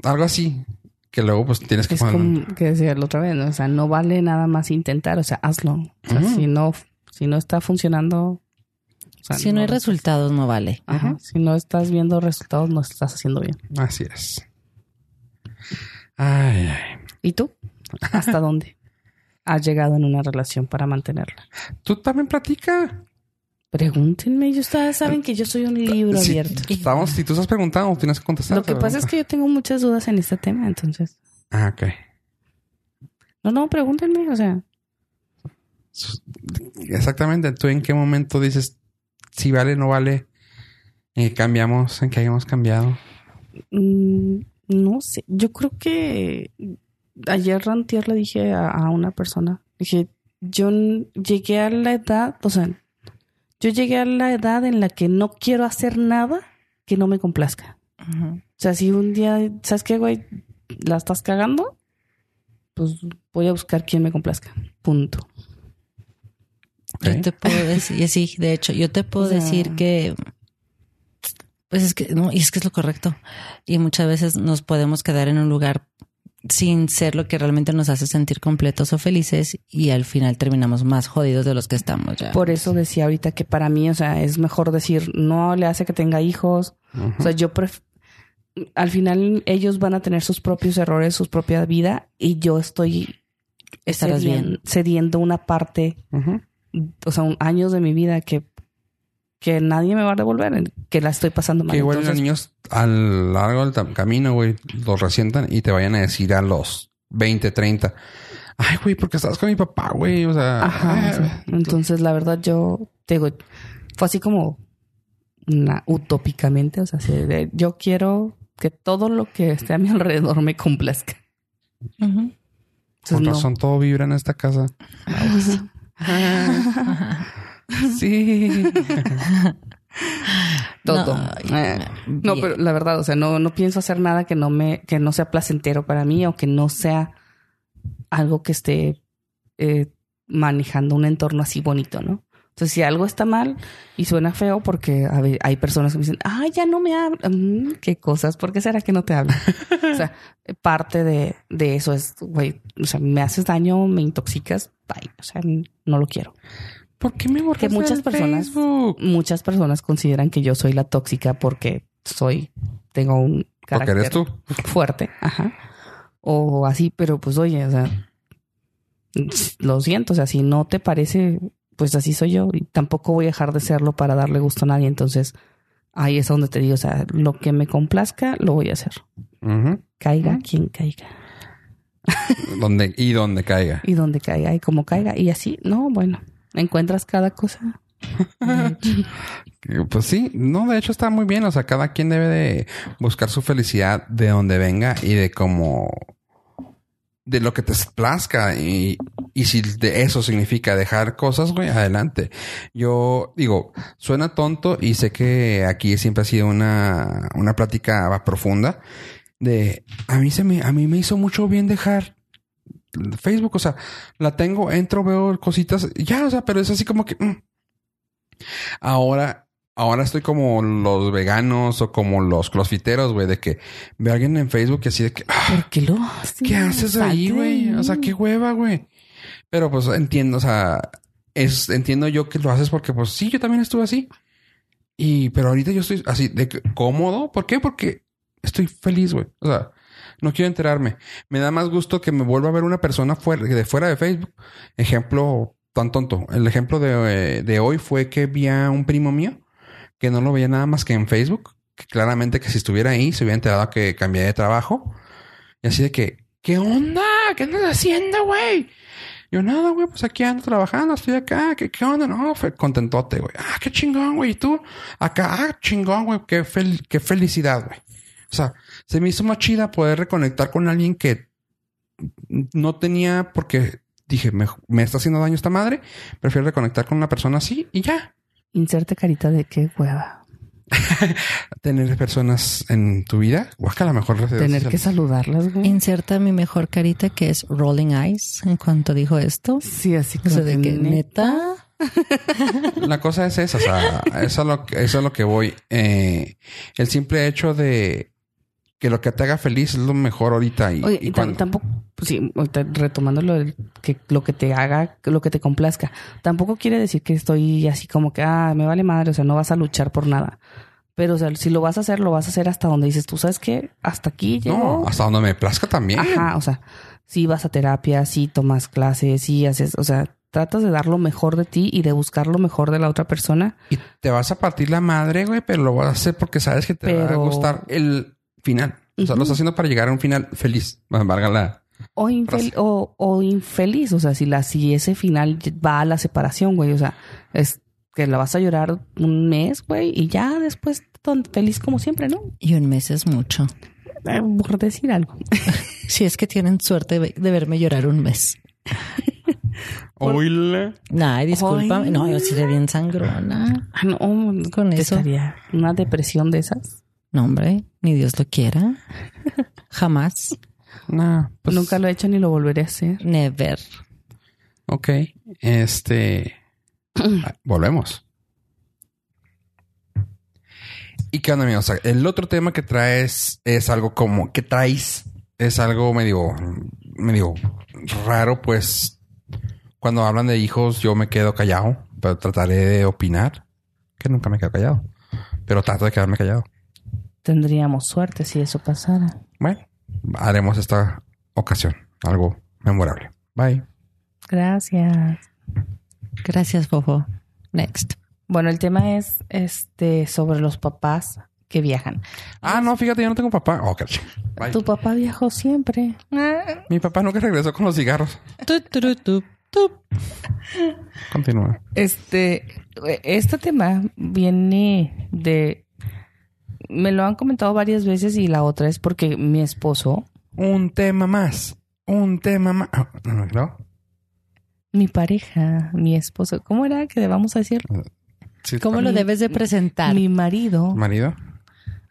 algo así. Que luego pues tienes que Es poner... como que decía la otra vez, ¿no? o sea, no vale nada más intentar, o sea, hazlo. O sea, Ujú. si no, si no está funcionando, sea, Si no hay resultados, no vale. Ajá. Si no estás viendo resultados, no estás haciendo bien. Así es. Ay, ay. ¿Y tú? ¿Hasta [LAUGHS] dónde has llegado en una relación para mantenerla? Tú también platica. Pregúntenme, y ustedes saben que yo soy un libro Si, abierto. estamos, si tú estás preguntando, tienes que contestar. Lo que pasa es que yo tengo muchas dudas en este tema, entonces. Ah, ok. No, no, pregúntenme, o sea, Exactamente. ¿Tú en qué momento dices si vale, no vale? ¿En qué cambiamos? ¿En qué hayamos cambiado? mm, no sé. Yo creo que ayer Rantier le dije a, a una persona, dije, yo llegué a la edad, o sea, yo llegué a la edad en la que no quiero hacer nada que no me complazca. O sea, si un día, ¿sabes qué, güey? La estás cagando, pues voy a buscar quien me complazca. Punto. Yo te puedo decir, y sí, de hecho, yo te puedo O sea- decir que, pues es que, no, y es que es lo correcto. Y muchas veces nos podemos quedar en un lugar sin ser lo que realmente nos hace sentir completos o felices y al final terminamos más jodidos de los que estamos ya. Por eso decía ahorita que para mí, o sea, es mejor decir, no le hace que tenga hijos. O sea, yo pref- al final ellos van a tener sus propios errores, su propia vida y yo estoy Estarás cedien- bien. cediendo una parte. O sea, un- años de mi vida que, que nadie me va a devolver, que la estoy pasando mal. Que igual los niños a lo largo del camino, güey, los resientan y te vayan a decir a los 20, 30. Ay, güey, porque estabas con mi papá, güey. O sea, Ajá. eh, entonces, la verdad, yo te digo, fue así como una utópicamente, o sea, así de, yo quiero que todo lo que esté a mi alrededor me complazca. Entonces, con no. razón todo vibra en esta casa. Sí. [LAUGHS] Todo. No, Eh, no, pero la verdad, o sea, no, no pienso hacer nada que no me, que no sea placentero para mí o que no sea algo que esté eh, manejando un entorno así bonito, ¿no? Entonces, si algo está mal y suena feo, porque hay personas que me dicen, ah, ya no me hablan. Mm, ¿Qué cosas? ¿Por qué será que no te hablan? o sea, [LAUGHS] parte de, de eso es, güey, o sea, me haces daño, me intoxicas, bye. O sea, no lo quiero. ¿Por qué me borraste Que muchas personas- Facebook? Muchas personas consideran que yo soy la tóxica porque soy, tengo un carácter eres tú. fuerte, ajá. O así, pero pues oye, o sea, lo siento, o sea, si no te parece, pues así soy yo y tampoco voy a dejar de serlo para darle gusto a nadie. Entonces, ahí es donde te digo, o sea, lo que me complazca, lo voy a hacer. Caiga quien caiga [LAUGHS] Donde, y donde caiga. y donde caiga y como caiga y así, no, bueno, encuentras cada cosa. [LAUGHS] Pues sí, no, de hecho está muy bien. O sea, cada quien debe de buscar su felicidad de donde venga y de cómo, de lo que te plazca. Y, y si de eso significa dejar cosas, güey, adelante. Yo digo, suena tonto y sé que aquí siempre ha sido una, una plática profunda de a mí se me, a mí me hizo mucho bien dejar Facebook. O sea, la tengo, entro, veo cositas, ya, o sea, pero es así como que, mm. Ahora, ahora estoy como los veganos o como los crossfiteros, güey, de que veo a alguien en Facebook y así de que, ah, ¿Por qué lo haces? ¿qué haces ahí, güey? O sea, qué hueva, güey. Pero pues entiendo, o sea, es, entiendo yo que lo haces porque pues sí, yo también estuve así. Y, pero ahorita yo estoy así de cómodo. ¿Por qué? Porque estoy feliz, güey. O sea, no quiero enterarme. Me da más gusto que me vuelva a ver una persona fuera de, fuera de Facebook. Ejemplo tan tonto. El ejemplo de, de hoy fue que vi a un primo mío que no lo veía nada más que en Facebook. Claramente que si estuviera ahí se hubiera enterado que cambié de trabajo. Y así de que, ¿qué onda? ¿Qué andas haciendo, güey? Yo, nada, güey, pues aquí ando trabajando, estoy acá, ¿qué, qué onda? No, fue contentote, güey. Ah, qué chingón, güey. ¿Y tú? Acá, ah, chingón, güey. Qué, fel- qué felicidad, güey. O sea, se me hizo más chida poder reconectar con alguien que no tenía, porque dije, me, me está haciendo daño esta madre. Prefiero reconectar con una persona así y ya. Inserte carita de qué hueva. [LAUGHS] Tener personas en tu vida, o que a lo mejor Tener que saludarlas, güey. Inserta mi mejor carita que es Rolling Eyes en cuanto dijo esto. Sí, así O como sea, de que neta. neta. [LAUGHS] La cosa es esa, o sea, eso es lo que, eso es lo que voy. Eh, el simple hecho de que lo que te haga feliz es lo mejor ahorita. Y, Oye, y cuando- tampoco, pues sí, retomando lo que lo que te haga, lo que te complazca, tampoco quiere decir que estoy así como que, ah, me vale madre, o sea, no vas a luchar por nada. Pero, o sea, si lo vas a hacer, lo vas a hacer hasta donde dices, tú sabes que hasta aquí llegó. no, hasta donde me plazca también. Ajá, o sea, si vas a terapia, si tomas clases, si haces, o sea, tratas de dar lo mejor de ti y de buscar lo mejor de la otra persona. Y te vas a partir la madre, güey, pero lo vas a hacer porque sabes que te va a gustar el final. O sea, lo Ujú. estás haciendo para llegar a un final feliz. Valga la. O, infel- Frase. o, o infeliz, o sea, si, la, si ese final va a la separación, güey, o sea, es que la vas a llorar un mes, güey, y ya después tan feliz como siempre, ¿no? Y un mes es mucho. Eh, Por decir algo. [LAUGHS] Si es que tienen suerte de verme llorar un mes. [LAUGHS] Oíle. Ay, discúlpame. Ay. No, yo seré bien sangrona. Ah, no, Con ¿te eso. estaría una depresión de esas. No, hombre, ni Dios lo quiera. [LAUGHS] Jamás. No, pues. Nunca lo he hecho ni lo volveré a hacer. Never. Ok. Este. ah, Volvemos. ¿Y qué onda, amigos? O sea, el otro tema que traes es algo como que traes es algo medio, medio raro, pues cuando hablan de hijos yo me quedo callado, pero trataré de opinar, que nunca me quedo callado, pero trato de quedarme callado. Tendríamos suerte si eso pasara. Bueno, haremos esta ocasión algo memorable. Bye. Gracias. Gracias, Fofo. Next. Bueno, el tema es este sobre los papás que viajan. Ah, no, fíjate, yo no tengo papá. Oh, ch- Bye. Tu papá viajó siempre. [LAUGHS] Mi papá nunca regresó con los cigarros. Tu, tu, tu, tu. Continúa. Este, este tema viene de. Me lo han comentado varias veces y la otra es porque mi esposo, Un tema más. Un tema más. Ah, no, no. mi pareja, mi esposo, ¿cómo era que debamos decir? Sí, ¿Cómo lo Mi- debes de presentar? Mi marido. marido?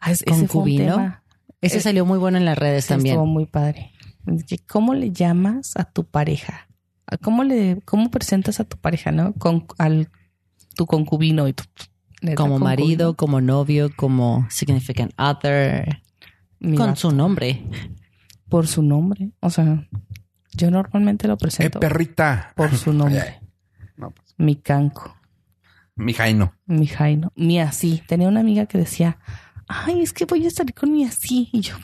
Ah, es- ese concubino. Ese Eh, salió muy bueno en las redes Sí, también. Estuvo muy padre. ¿Cómo le llamas a tu pareja? ¿A ¿Cómo le, cómo presentas a tu pareja, no? Con al tu concubino y tu neta, Como marido, como novio, como significant other, Mi con su nombre. por su nombre. O sea, yo normalmente lo Eh, presento perrita. por su [LAUGHS] nombre. No, pues, Mi canco, mi Jaino. mi Jaino, mi así. Tenía una amiga que decía, ay, es que voy a salir con mi así. Y yo,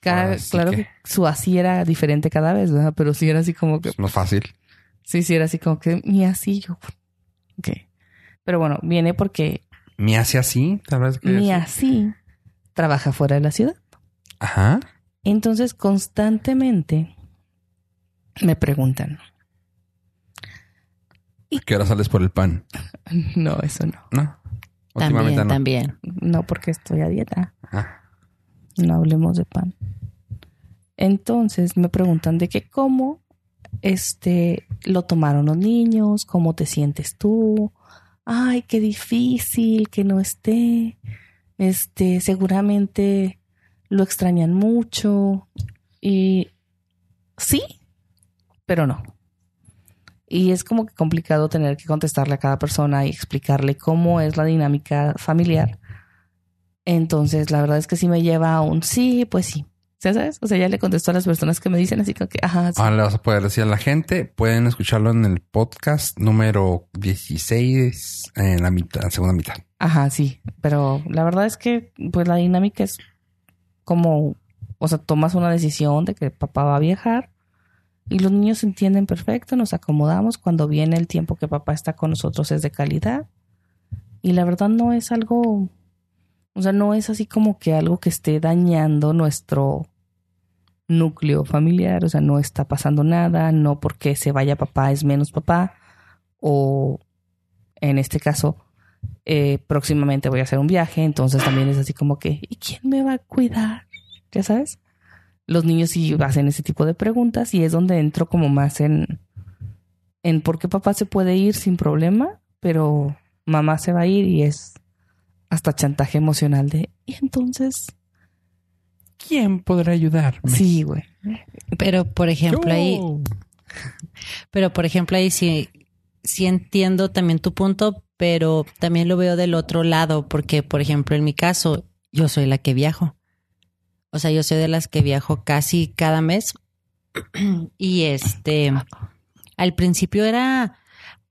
cada, Así claro que- que su así era diferente cada vez, ¿verdad? Pero sí era así como que Es más fácil. Sí, sí, era así como que mi así yo. Ok. Pero bueno, viene porque Me hace así. Tal vez que mi así trabaja fuera de la ciudad. Ajá. Entonces, constantemente me preguntan. ¿A qué hora sales por el pan? [LAUGHS] No, eso no. No. También, no. también. No, porque estoy a dieta. Ah, No hablemos de pan. Entonces me preguntan de que cómo este lo tomaron los niños, cómo te sientes tú. Ay, qué difícil que no esté. Este, seguramente lo extrañan mucho. Y sí, pero no. Y es como que complicado tener que contestarle a cada persona y explicarle cómo es la dinámica familiar. Entonces, la verdad es que sí me lleva a un sí, pues sí. ¿Ya sabes? O sea, ya le contesto a las personas que me dicen así como que, ajá, sí. Ahora le vas a poder decir a la gente. Pueden escucharlo en el podcast número 16 en la mitad, segunda mitad. Ajá, sí. Pero la verdad es que, pues la dinámica es como, o sea, tomas una decisión de que papá va a viajar y los niños entienden perfecto, nos acomodamos. Cuando viene el tiempo que papá está con nosotros es de calidad. Y la verdad no es algo, O sea, no es así como que algo que esté dañando nuestro núcleo familiar, o sea, no está pasando nada, no porque se vaya papá es menos papá, o en este caso, eh, próximamente voy a hacer un viaje, entonces también es así como que, ¿y quién me va a cuidar? Ya sabes, los niños sí hacen ese tipo de preguntas y es donde entro como más en, en por qué papá se puede ir sin problema, pero mamá se va a ir y es hasta chantaje emocional de, y entonces, ¿Quién podrá ayudarme? sí, güey. Pero, por ejemplo, ahí, pero por ejemplo, ahí sí, sí entiendo también tu punto, pero también lo veo del otro lado, porque, por ejemplo, en mi caso, yo soy la que viajo. O sea, yo soy de las que viajo casi cada mes. [CLEARS THROAT] y este, al principio era,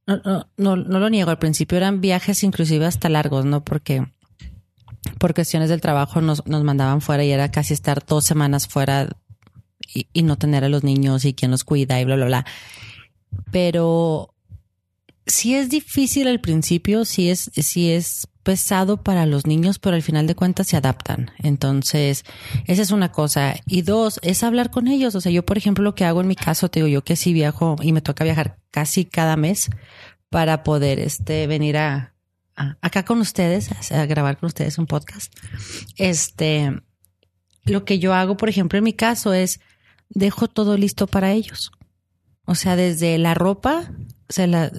no, no, no, no lo niego, al principio eran viajes inclusive hasta largos, ¿no? Porque por cuestiones del trabajo nos, nos mandaban fuera y era casi estar dos semanas fuera y, no tener a los niños y quién los cuida y bla, bla, bla. Pero sí es difícil al principio, sí es, sí es pesado para los niños, pero al final de cuentas se adaptan. Entonces, esa es una cosa. Y dos, es hablar con ellos. O sea, yo, por ejemplo, lo que hago en mi caso, te digo yo que sí viajo y me toca viajar casi cada mes para poder este, venir a- acá con ustedes, a, grabar con ustedes un podcast. Este, lo que yo hago, por ejemplo, en mi caso es dejo todo listo para ellos. O sea, desde la ropa, o sea, la,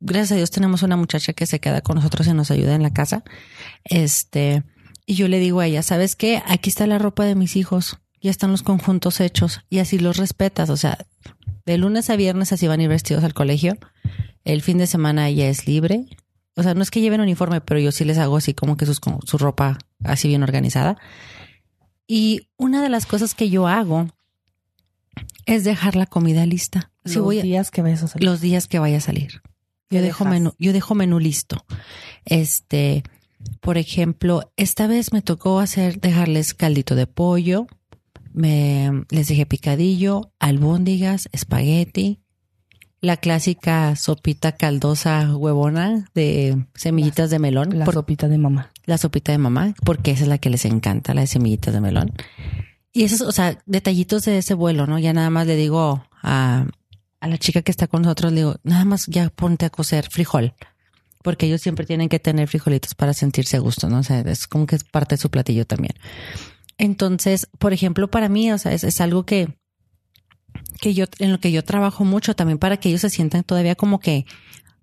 gracias a Dios tenemos una muchacha que se queda con nosotros y nos ayuda en la casa. Este, y yo le digo a ella, ¿sabes qué? Aquí está la ropa de mis hijos. Ya están los conjuntos hechos y así los respetas. O sea, de lunes a viernes así van a ir vestidos al colegio. El fin de semana ella es libre. O sea, no es que lleven uniforme, pero yo sí les hago así como que sus, como su ropa así bien organizada. Y una de las cosas que yo hago es dejar la comida lista. Si los voy a- días que vayas a salir. los días que vaya a salir. Yo ¿Qué dejo dejas? menú, yo dejo menú listo. Este, por ejemplo, esta vez me tocó hacer, dejarles caldito de pollo, me, les dejé picadillo, albóndigas, espagueti, la clásica sopita caldosa huevona de semillitas de melón, la por- sopita de mamá. la sopita de mamá, porque esa es la que les encanta, la de semillitas de melón. Y esos, o sea, detallitos de ese vuelo, ¿no? Ya nada más le digo a, a la chica que está con nosotros, le digo, nada más ya ponte a cocer frijol. Porque ellos siempre tienen que tener frijolitos para sentirse a gusto, ¿no? O sea, es como que es parte de su platillo también. Entonces, por ejemplo, para mí, o sea, es, es algo que, que yo, en lo que yo trabajo mucho también para que ellos se sientan todavía como que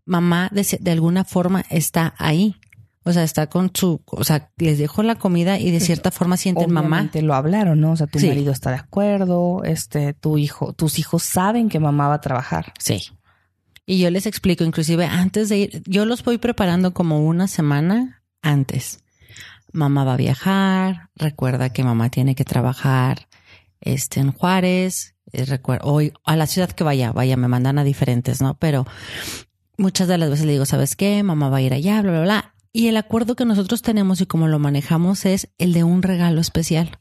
mamá de, alguna forma está ahí. O sea, está con su, o sea, les dejo la comida y de cierta forma sienten mamá. Obviamente lo hablaron, ¿no? O sea, tu Sí. marido está de acuerdo, este, tu hijo, tus hijos saben que mamá va a trabajar. Sí. Y yo les explico, inclusive antes de ir, yo los voy preparando como una semana antes. Mamá va a viajar, recuerda que mamá tiene que trabajar este, en Juárez, eh, recuerda, hoy a la ciudad que vaya, vaya, me mandan a diferentes, ¿no? Pero muchas de las veces le digo, ¿sabes qué? Mamá va a ir allá, bla, bla, bla. Y el acuerdo que nosotros tenemos y como lo manejamos es el de un regalo especial.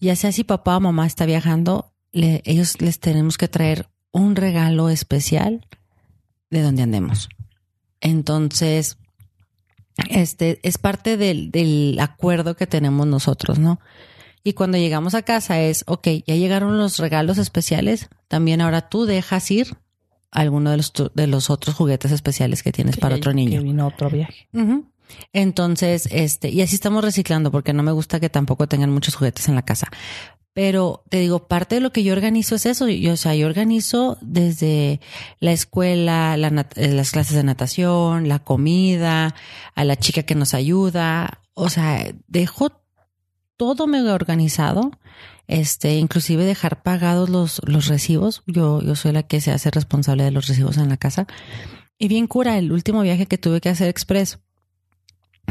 Ya sea si papá o mamá está viajando, ellos les tenemos que traer un regalo especial de donde andemos. Entonces, este es parte del, del acuerdo que tenemos nosotros, ¿no? Y cuando llegamos a casa es, ok, ya llegaron los regalos especiales, también ahora tú dejas ir alguno de los, de los otros juguetes especiales que tienes para otro niño. Que vino otro viaje. Entonces, este, y así estamos reciclando porque no me gusta que tampoco tengan muchos juguetes en la casa. Pero te digo, parte de lo que yo organizo es eso. Yo, o sea, yo organizo desde la escuela, la eh, las clases de natación, la comida, a la chica que nos ayuda. O sea, dejo todo mega organizado. Este, inclusive dejar pagados los, los recibos. Yo, yo soy la que se hace responsable de los recibos en la casa. Y bien cura, el último viaje que tuve que hacer express,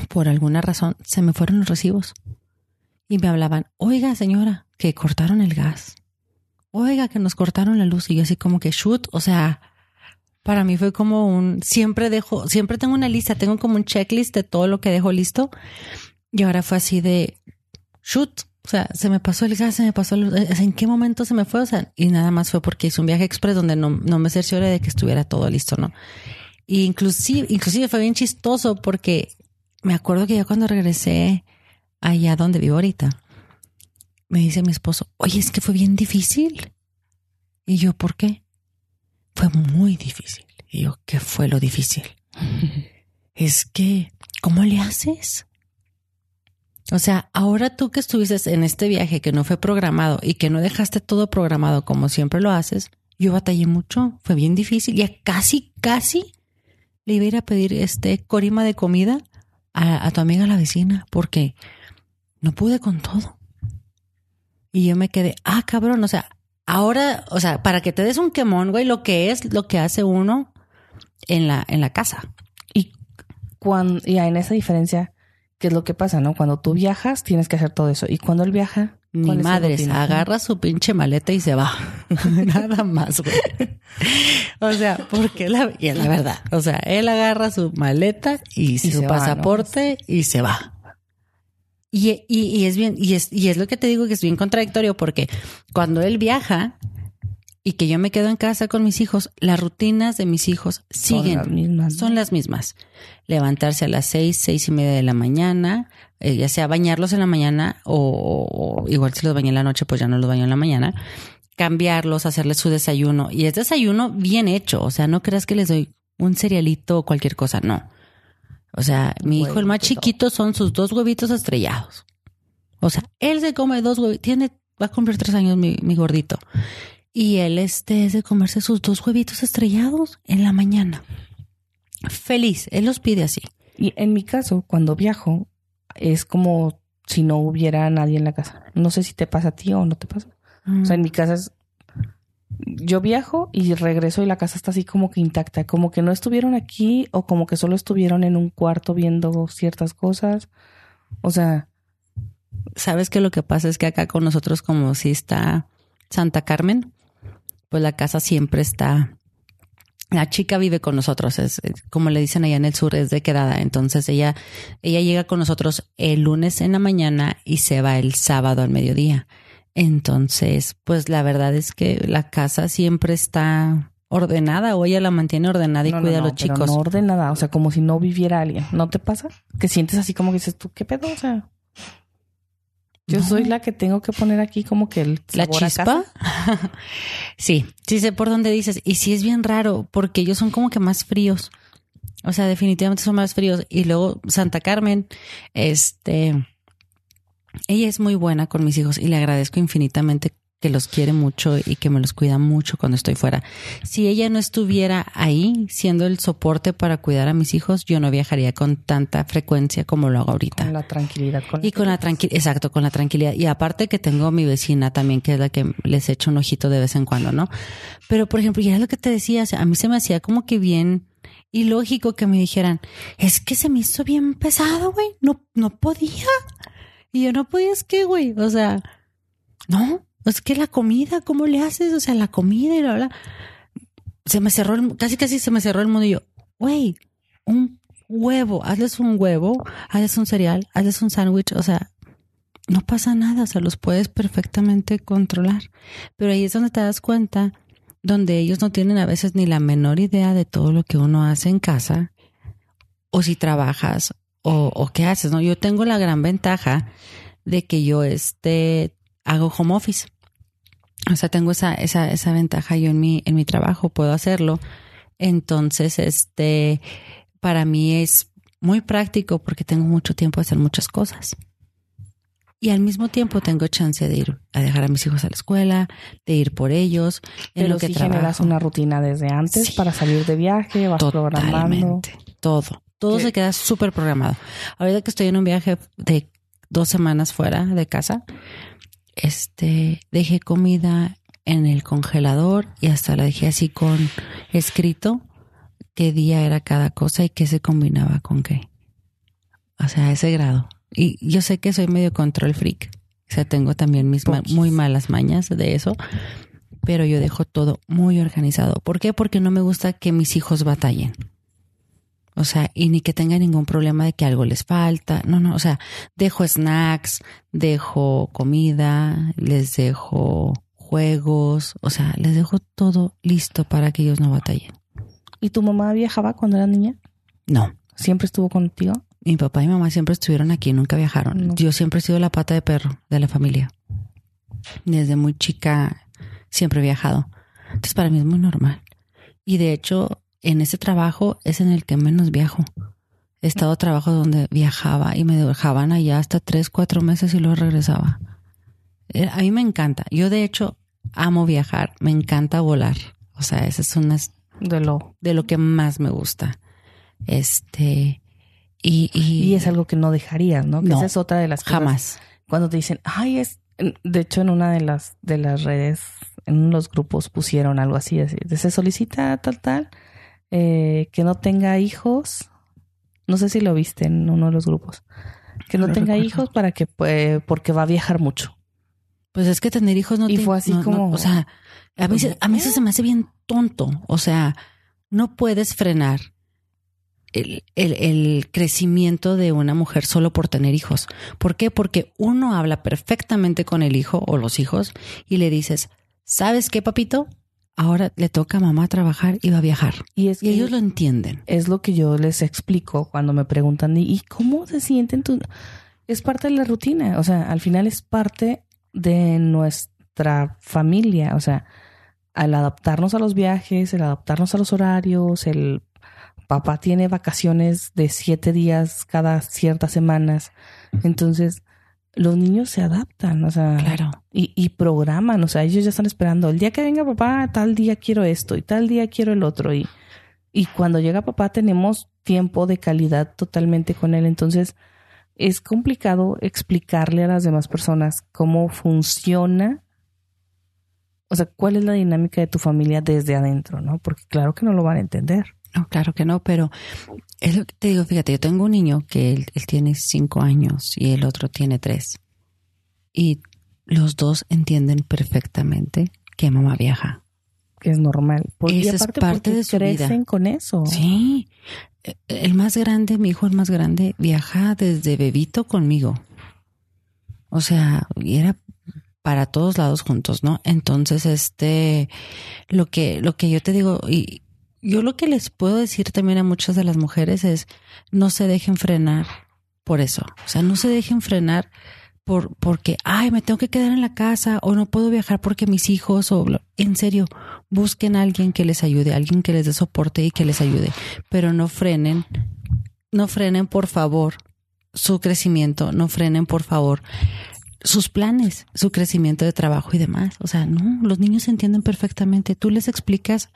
por alguna razón, se me fueron los recibos. Y me hablaban, oiga señora, que cortaron el gas. Oiga, que nos cortaron la luz. Y yo así como que, shoot, o sea, para mí fue como un, siempre dejo, siempre tengo una lista, tengo como un checklist de todo lo que dejo listo. Y ahora fue así de, shoot, o sea, se me pasó el gas, se me pasó el, sea, ¿en qué momento se me fue? O sea, y nada más fue porque hice un viaje express donde no, no me cercioré de que estuviera todo listo, ¿no? Y inclusive, inclusive fue bien chistoso porque me acuerdo que ya cuando regresé allá donde vivo ahorita, me dice mi esposo, oye, es que fue bien difícil. Y yo, ¿por qué? Fue muy difícil. Y yo, ¿qué fue lo difícil? [LAUGHS] es que, ¿cómo le haces? O sea, ahora tú que estuviste en este viaje que no fue programado y que no dejaste todo programado como siempre lo haces, yo batallé mucho, fue bien difícil, ya casi, casi le iba a ir a pedir este corima de comida a, tu amiga la vecina, porque no pude con todo. Y yo me quedé, ah, cabrón, o sea, ahora, o sea, para que te des un quemón, güey, lo que es lo que hace uno en la, en la casa. Y cuando, y en esa diferencia, ¿qué es lo que pasa, no? Cuando tú viajas, tienes que hacer todo eso. Y cuando él viaja, Mi ¿cuál es su madre agarra su pinche maleta y se va. [LAUGHS] Nada más, güey. O sea, porque la, y es la verdad. O sea, él agarra su maleta y, su va, ¿no? pasaporte y se va. Y, y, y es bien, y es, y es lo que te digo que es bien contradictorio porque cuando él viaja y que yo me quedo en casa con mis hijos, las rutinas de mis hijos Son siguen. las mismas. Son las mismas. Levantarse a las seis, seis y media de la mañana, eh, ya sea bañarlos en la mañana o, o igual si los bañé en la noche, pues ya no los baño en la mañana. Cambiarlos, hacerles su desayuno. Y es desayuno bien hecho. O sea, no creas que les doy un cerealito o cualquier cosa. No. O sea, mi hijo, el más todo. chiquito, son sus dos huevitos estrellados. O sea, él se come dos huevitos. Tiene, va a cumplir tres años mi, mi gordito. Y él este es de comerse sus dos huevitos estrellados en la mañana. Feliz. Él los pide así. Y en mi caso, cuando viajo, es como si no hubiera nadie en la casa. No sé si te pasa a ti o no te pasa. O sea, en mi casa es. Yo viajo y regreso y la casa está así como que intacta, como que no estuvieron aquí o como que solo estuvieron en un cuarto viendo ciertas cosas. O sea, Sabes que lo que pasa es que acá con nosotros, como si está Santa Carmen, pues la casa siempre está. La chica vive con nosotros, es, es como le dicen allá en el sur, es de quedada. Entonces ella, ella llega con nosotros el lunes en la mañana y se va el sábado al mediodía. Entonces, pues la verdad es que la casa siempre está ordenada o ella la mantiene ordenada y no, no, cuida a los pero chicos. no ordenada, o sea, como si no viviera alguien. ¿No te pasa? Que sientes así como que dices tú, ¿qué pedo? O sea, yo No. soy la que tengo que poner aquí como que el La chispa. [LAUGHS] sí, sí sé por dónde dices. Y sí es bien raro porque ellos son como que más fríos. O sea, definitivamente son más fríos. Y luego Santa Carmen, este, ella es muy buena con mis hijos y le agradezco infinitamente que los quiere mucho y que me los cuida mucho cuando estoy fuera. Si ella no estuviera ahí siendo el soporte para cuidar a mis hijos, yo no viajaría con tanta frecuencia como lo hago ahorita. Con la tranquilidad. Con Y con la tranquilidad, exacto, con la tranquilidad. Y aparte que tengo a mi vecina también, que es la que les echo un ojito de vez en cuando, ¿no? Pero, por ejemplo, ya es lo que te decía, o sea, a mí se me hacía como que bien ilógico que me dijeran, es que se me hizo bien pesado, güey, no, no podía. Y yo no podía, es que, güey, o sea, no, es que la comida, ¿cómo le haces? O sea, la comida y la bla. Se me cerró, el, casi casi se me cerró el mundo y yo, güey, un huevo, hazles un huevo, hazles un cereal, hazles un sándwich, o sea, no pasa nada, o sea, los puedes perfectamente controlar. Pero ahí es donde te das cuenta, donde ellos no tienen a veces ni la menor idea de todo lo que uno hace en casa, o si trabajas, o, o qué haces, ¿no? Yo tengo la gran ventaja de que yo este hago home office. O sea, tengo esa, esa, esa ventaja yo en mi, en mi trabajo, puedo hacerlo. Entonces, este, para mí es muy práctico porque tengo mucho tiempo de hacer muchas cosas. Y al mismo tiempo tengo chance de ir a dejar a mis hijos a la escuela, de ir por ellos, en Pero lo que sí generas una rutina desde antes Sí. para salir de viaje, vas programando. Totalmente. Todo. Todo ¿Qué? se queda súper programado. Ahorita que estoy en un viaje de dos semanas fuera de casa, este, dejé comida en el congelador y hasta la dejé así con escrito qué día era cada cosa y qué se combinaba con qué. O sea, a ese grado. Y yo sé que soy medio control freak. O sea, tengo también mis ma- muy malas mañas de eso. Pero yo dejo todo muy organizado. ¿Por qué? Porque no me gusta que mis hijos batallen. O sea, y ni que tengan ningún problema de que algo les falta. No, no, o sea, dejo snacks, dejo comida, les dejo juegos, o sea, les dejo todo listo para que ellos no batallen. ¿Y tu mamá viajaba cuando era niña? No, ¿Siempre estuvo contigo? mi papá y mamá siempre estuvieron aquí, nunca viajaron. No. Yo siempre he sido la pata de perro de la familia. Desde muy chica siempre he viajado. Entonces para mí es muy normal. Y de hecho, en ese trabajo es en el que menos viajo. He estado trabajo donde viajaba y me dejaban allá hasta tres, cuatro meses y luego regresaba. Eh, A mí me encanta. Yo de hecho amo viajar, me encanta volar. O sea, esa es una De lo. de lo que más me gusta. Este, y, y, Y es algo que no dejarías, ¿no? Que No, esa es otra de las cosas. jamás. Cuando te dicen, ay, es. De hecho, en una de las, de las redes, en los grupos pusieron algo así, así. Se solicita tal, tal, eh, que no tenga hijos. No sé si lo viste en uno de los grupos. Que no, tenga recuerdo. hijos para que, pues, porque va a viajar mucho. Pues es que tener hijos no Y te- fue así no- no, como- o sea, a mí, se- a mí eso se me hace bien tonto. O sea, no puedes frenar el, el- el crecimiento de una mujer solo por tener hijos. ¿Por qué? Porque uno habla perfectamente con el hijo o los hijos y le dices, ¿sabes qué, papito? Ahora le toca a mamá trabajar y va a viajar. Y es Y ellos lo entienden. es lo que yo les explico cuando me preguntan, ¿y cómo se sienten tú? Es parte de la rutina, o sea, al final es parte de nuestra familia, o sea, al adaptarnos a los viajes, el adaptarnos a los horarios, el papá tiene vacaciones de siete días cada ciertas semanas, entonces los niños se adaptan, o sea, Claro. y, y programan, o sea, ellos ya están esperando, el día que venga papá, tal día quiero esto y tal día quiero el otro y y cuando llega papá tenemos tiempo de calidad totalmente con él. Entonces es complicado explicarle a las demás personas cómo funciona, o sea, cuál es la dinámica de tu familia desde adentro, ¿no? Porque claro que no lo van a entender. No, claro que no, pero es lo que te digo, fíjate, yo tengo un niño que él, él tiene cinco años y el otro tiene tres. Y los dos entienden perfectamente que mamá viaja. Que es normal. Por- y Esa es aparte parte porque de su vida. crecen con eso. Sí. Eh, El más grande, mi hijo el más grande, viaja desde bebito conmigo. O sea, y era para todos lados juntos, ¿no? Entonces, este, lo que, lo que yo te digo, y yo lo que les puedo decir también a muchas de las mujeres es, no se dejen frenar por eso. O sea, no se dejen frenar por, porque, ay, me tengo que quedar en la casa o no puedo viajar porque mis hijos o, en serio, busquen a alguien que les ayude, alguien que les dé soporte y que les ayude, pero no frenen, no frenen por favor su crecimiento, no frenen por favor sus planes, su crecimiento de trabajo y demás. O sea, no, los niños entienden perfectamente. Tú les explicas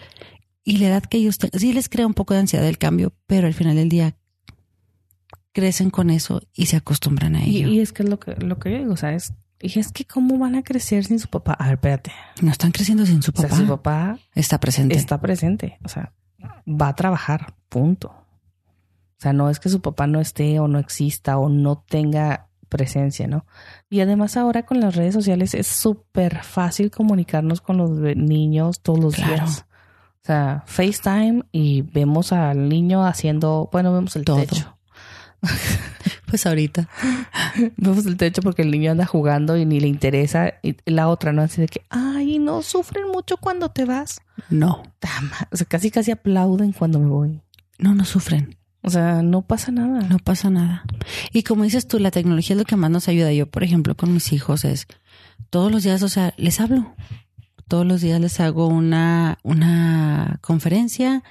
y la edad que ellos tengan, sí les crea un poco de ansiedad el cambio, pero al final del día crecen con eso y se acostumbran a ello. y es que es lo que, lo que yo digo, ¿sabes? Y es que cómo van a crecer sin su papá. A ver, espérate. no están creciendo sin su O sea, papá. su papá Está presente. está presente. O sea, va a trabajar, punto. O sea, no es que su papá no esté o no exista o no tenga presencia, ¿no? Y además ahora con las redes sociales es súper fácil comunicarnos con los niños todos los Claro. días. Sea, FaceTime y vemos al niño haciendo, bueno, vemos el Todo. techo. [LAUGHS] Pues ahorita. [LAUGHS] Vemos el techo porque el niño anda jugando y ni le interesa. Y la otra, ¿no? Así de que, ay, no sufren mucho cuando te vas. No. O sea, casi casi aplauden cuando me voy. no, no sufren. O sea, no pasa nada. No pasa nada. Y como dices tú, la tecnología es lo que más nos ayuda. Yo, por ejemplo, con mis hijos es todos los días, o sea, les hablo. Todos los días les hago una, una conferencia,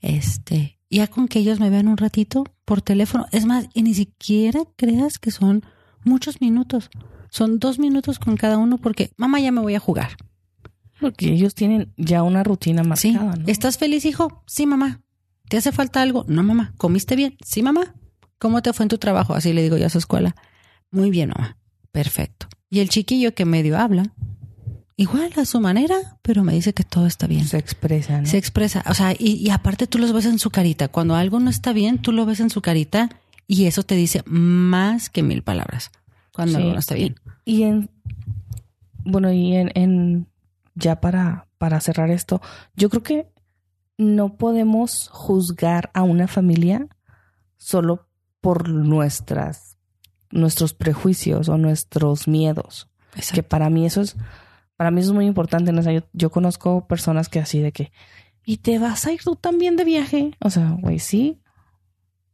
este, ya con que ellos me vean un ratito por teléfono. Es más, y ni siquiera creas que son muchos minutos. Son dos minutos con cada uno porque mamá ya me voy a jugar. Porque ellos tienen ya una rutina Sí. marcada, ¿no? ¿Estás feliz, hijo? Sí, mamá. ¿Te hace falta algo? No, mamá. ¿Comiste bien? Sí, mamá. ¿Cómo te fue en tu trabajo? Así le digo yo a su escuela. Muy bien, mamá. Perfecto. Y el chiquillo que medio habla, igual a su manera, pero me dice que todo está bien. Se expresan. ¿no? Se expresa. O sea, y, y aparte tú los ves en su carita. Cuando algo no está bien, tú lo ves en su carita y eso te dice más que mil palabras. Cuando Sí. algo no está bien. Y en, bueno, y en, en ya para, para cerrar esto, yo creo que no podemos juzgar a una familia solo por nuestras, nuestros prejuicios o nuestros miedos. Exacto. Que para mí eso es, para mí eso es muy importante. ¿no? O sea, yo, yo conozco personas que así de que, ¿y te vas a ir tú también de viaje? O sea, güey, sí.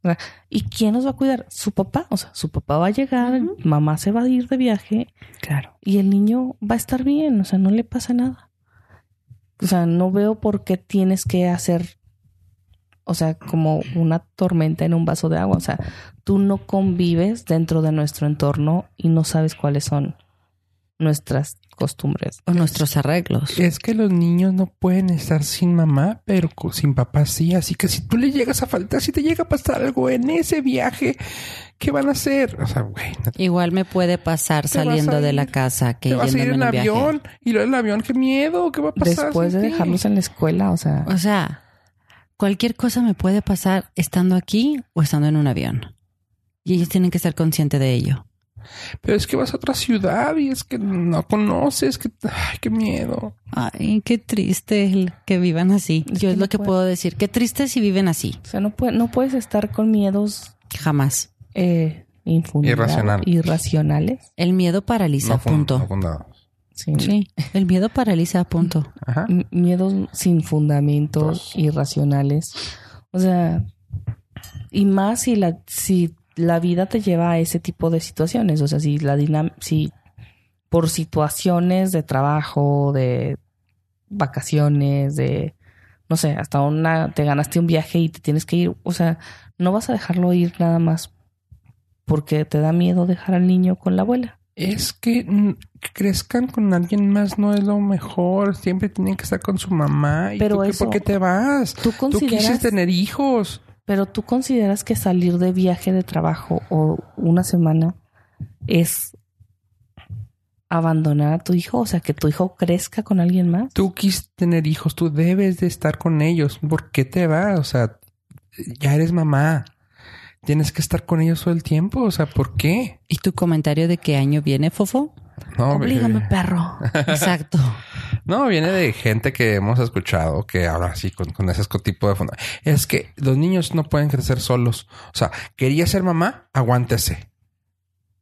O sea, ¿Y quién nos va a cuidar? Su papá. O sea, su papá va a llegar, mamá se va a ir de viaje Claro. y el niño va a estar bien. O sea, no le pasa nada. O sea, no veo por qué tienes que hacer, o sea, como una tormenta en un vaso de agua. O sea, tú no convives dentro de nuestro entorno y no sabes cuáles son nuestras costumbres. O nuestros arreglos. Es que los niños no pueden estar sin mamá, pero sin papá sí. Así que si tú le llegas a faltar, si te llega a pasar algo en ese viaje, ¿qué van a hacer? O sea, güey, no te, Igual me puede pasar saliendo de la casa que te vas a ir en en viaje. avión y luego el avión, qué miedo, ¿qué va a pasar? Después de ti? dejarlos en la escuela, o sea, O sea, cualquier cosa me puede pasar estando aquí o estando en un avión. Y ellos tienen que estar conscientes de ello. Pero es que vas a otra ciudad y es que no conoces, que ay, qué miedo. Ay, qué triste que vivan así. Es Yo que es no lo que puede- puedo decir. Qué triste si viven así. o sea no, puede- no puedes estar con miedos Jamás. eh, Irracional. irracionales. El miedo paraliza, No punto. no. Sin, Sí, el miedo paraliza, punto. Ajá. miedos sin fundamentos, irracionales. O sea, y más si la, si la vida te lleva a ese tipo de situaciones. O sea, si la dinam si por situaciones de trabajo, de vacaciones, de no sé, hasta una te ganaste un viaje y te tienes que ir, o sea, no vas a dejarlo ir nada más porque te da miedo dejar al niño con la abuela. Es que, mm, crezcan con alguien más no es lo mejor. Siempre tienen que estar con su mamá. ¿Y Pero tú qué- eso- por qué te vas? ¿Tú Tú consideras quisiste tener hijos. Pero tú consideras que salir de viaje de trabajo o una semana es abandonar a tu hijo, o sea, que tu hijo crezca con alguien más. Tú quisiste tener hijos. Tú debes de estar con ellos. ¿Por qué te vas? O sea, ya eres mamá. Tienes que estar con ellos todo el tiempo. O sea, ¿por qué? ¿Y tu comentario de qué año viene, Fofo? No, Oblígame, perro. [LAUGHS] Exacto. No, viene de gente que hemos escuchado que habla así con, con ese tipo de fondo. Es que los niños no pueden crecer solos. O sea, quería ser mamá, aguántese.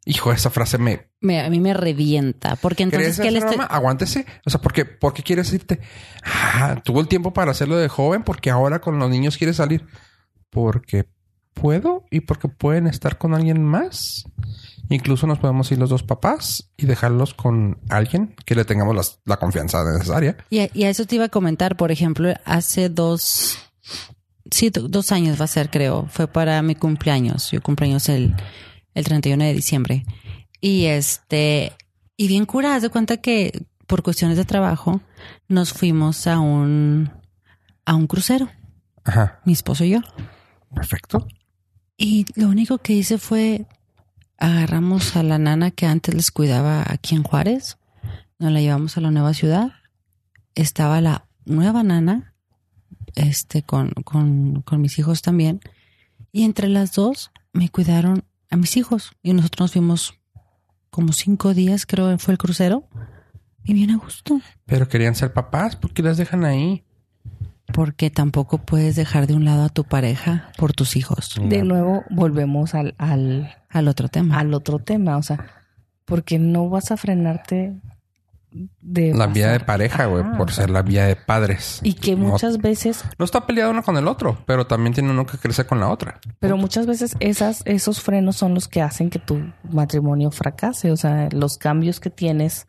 Hijo, esa frase me... Me- a mí me revienta. Porque entonces, ¿Querías ¿qué le estoy...? mamá? Aguántese. O sea, ¿por qué, ¿por qué quieres irte? Ah, tuvo el tiempo para hacerlo de joven porque ahora con los niños quiere salir. Porque puedo y porque pueden estar con alguien más. Incluso nos podemos ir los dos papás y dejarlos con alguien que le tengamos las- la confianza necesaria. Y a, y a eso te iba a comentar, por ejemplo, hace dos, sí, do- dos años va a ser, creo, fue para mi cumpleaños. Yo cumpleaños el, el 31 de diciembre. Y este, y bien cura, haz de cuenta que por cuestiones de trabajo nos fuimos a un, a un crucero, Ajá. mi esposo y yo. Perfecto. Y lo único que hice fue agarramos a la nana que antes les cuidaba aquí en Juárez, nos la llevamos a la nueva ciudad. Estaba la nueva nana, este, con, con, con mis hijos también. Y entre las dos me cuidaron a mis hijos. Y nosotros nos fuimos como cinco días, creo fue el crucero. Y bien a gusto. Pero querían ser papás. ¿Por qué las dejan ahí? Porque tampoco puedes dejar de un lado a tu pareja por tus hijos. De nuevo, volvemos al, al, Al otro tema. al otro tema, o sea, porque no vas a frenarte de La vida de pasar- pareja, güey, por ser la vida de padres. y que No- muchas veces No está peleado uno con el otro, pero también tiene uno que crecer con la otra. Pero muchas veces esas, esos frenos son los que hacen que tu matrimonio fracase. O sea, los cambios que tienes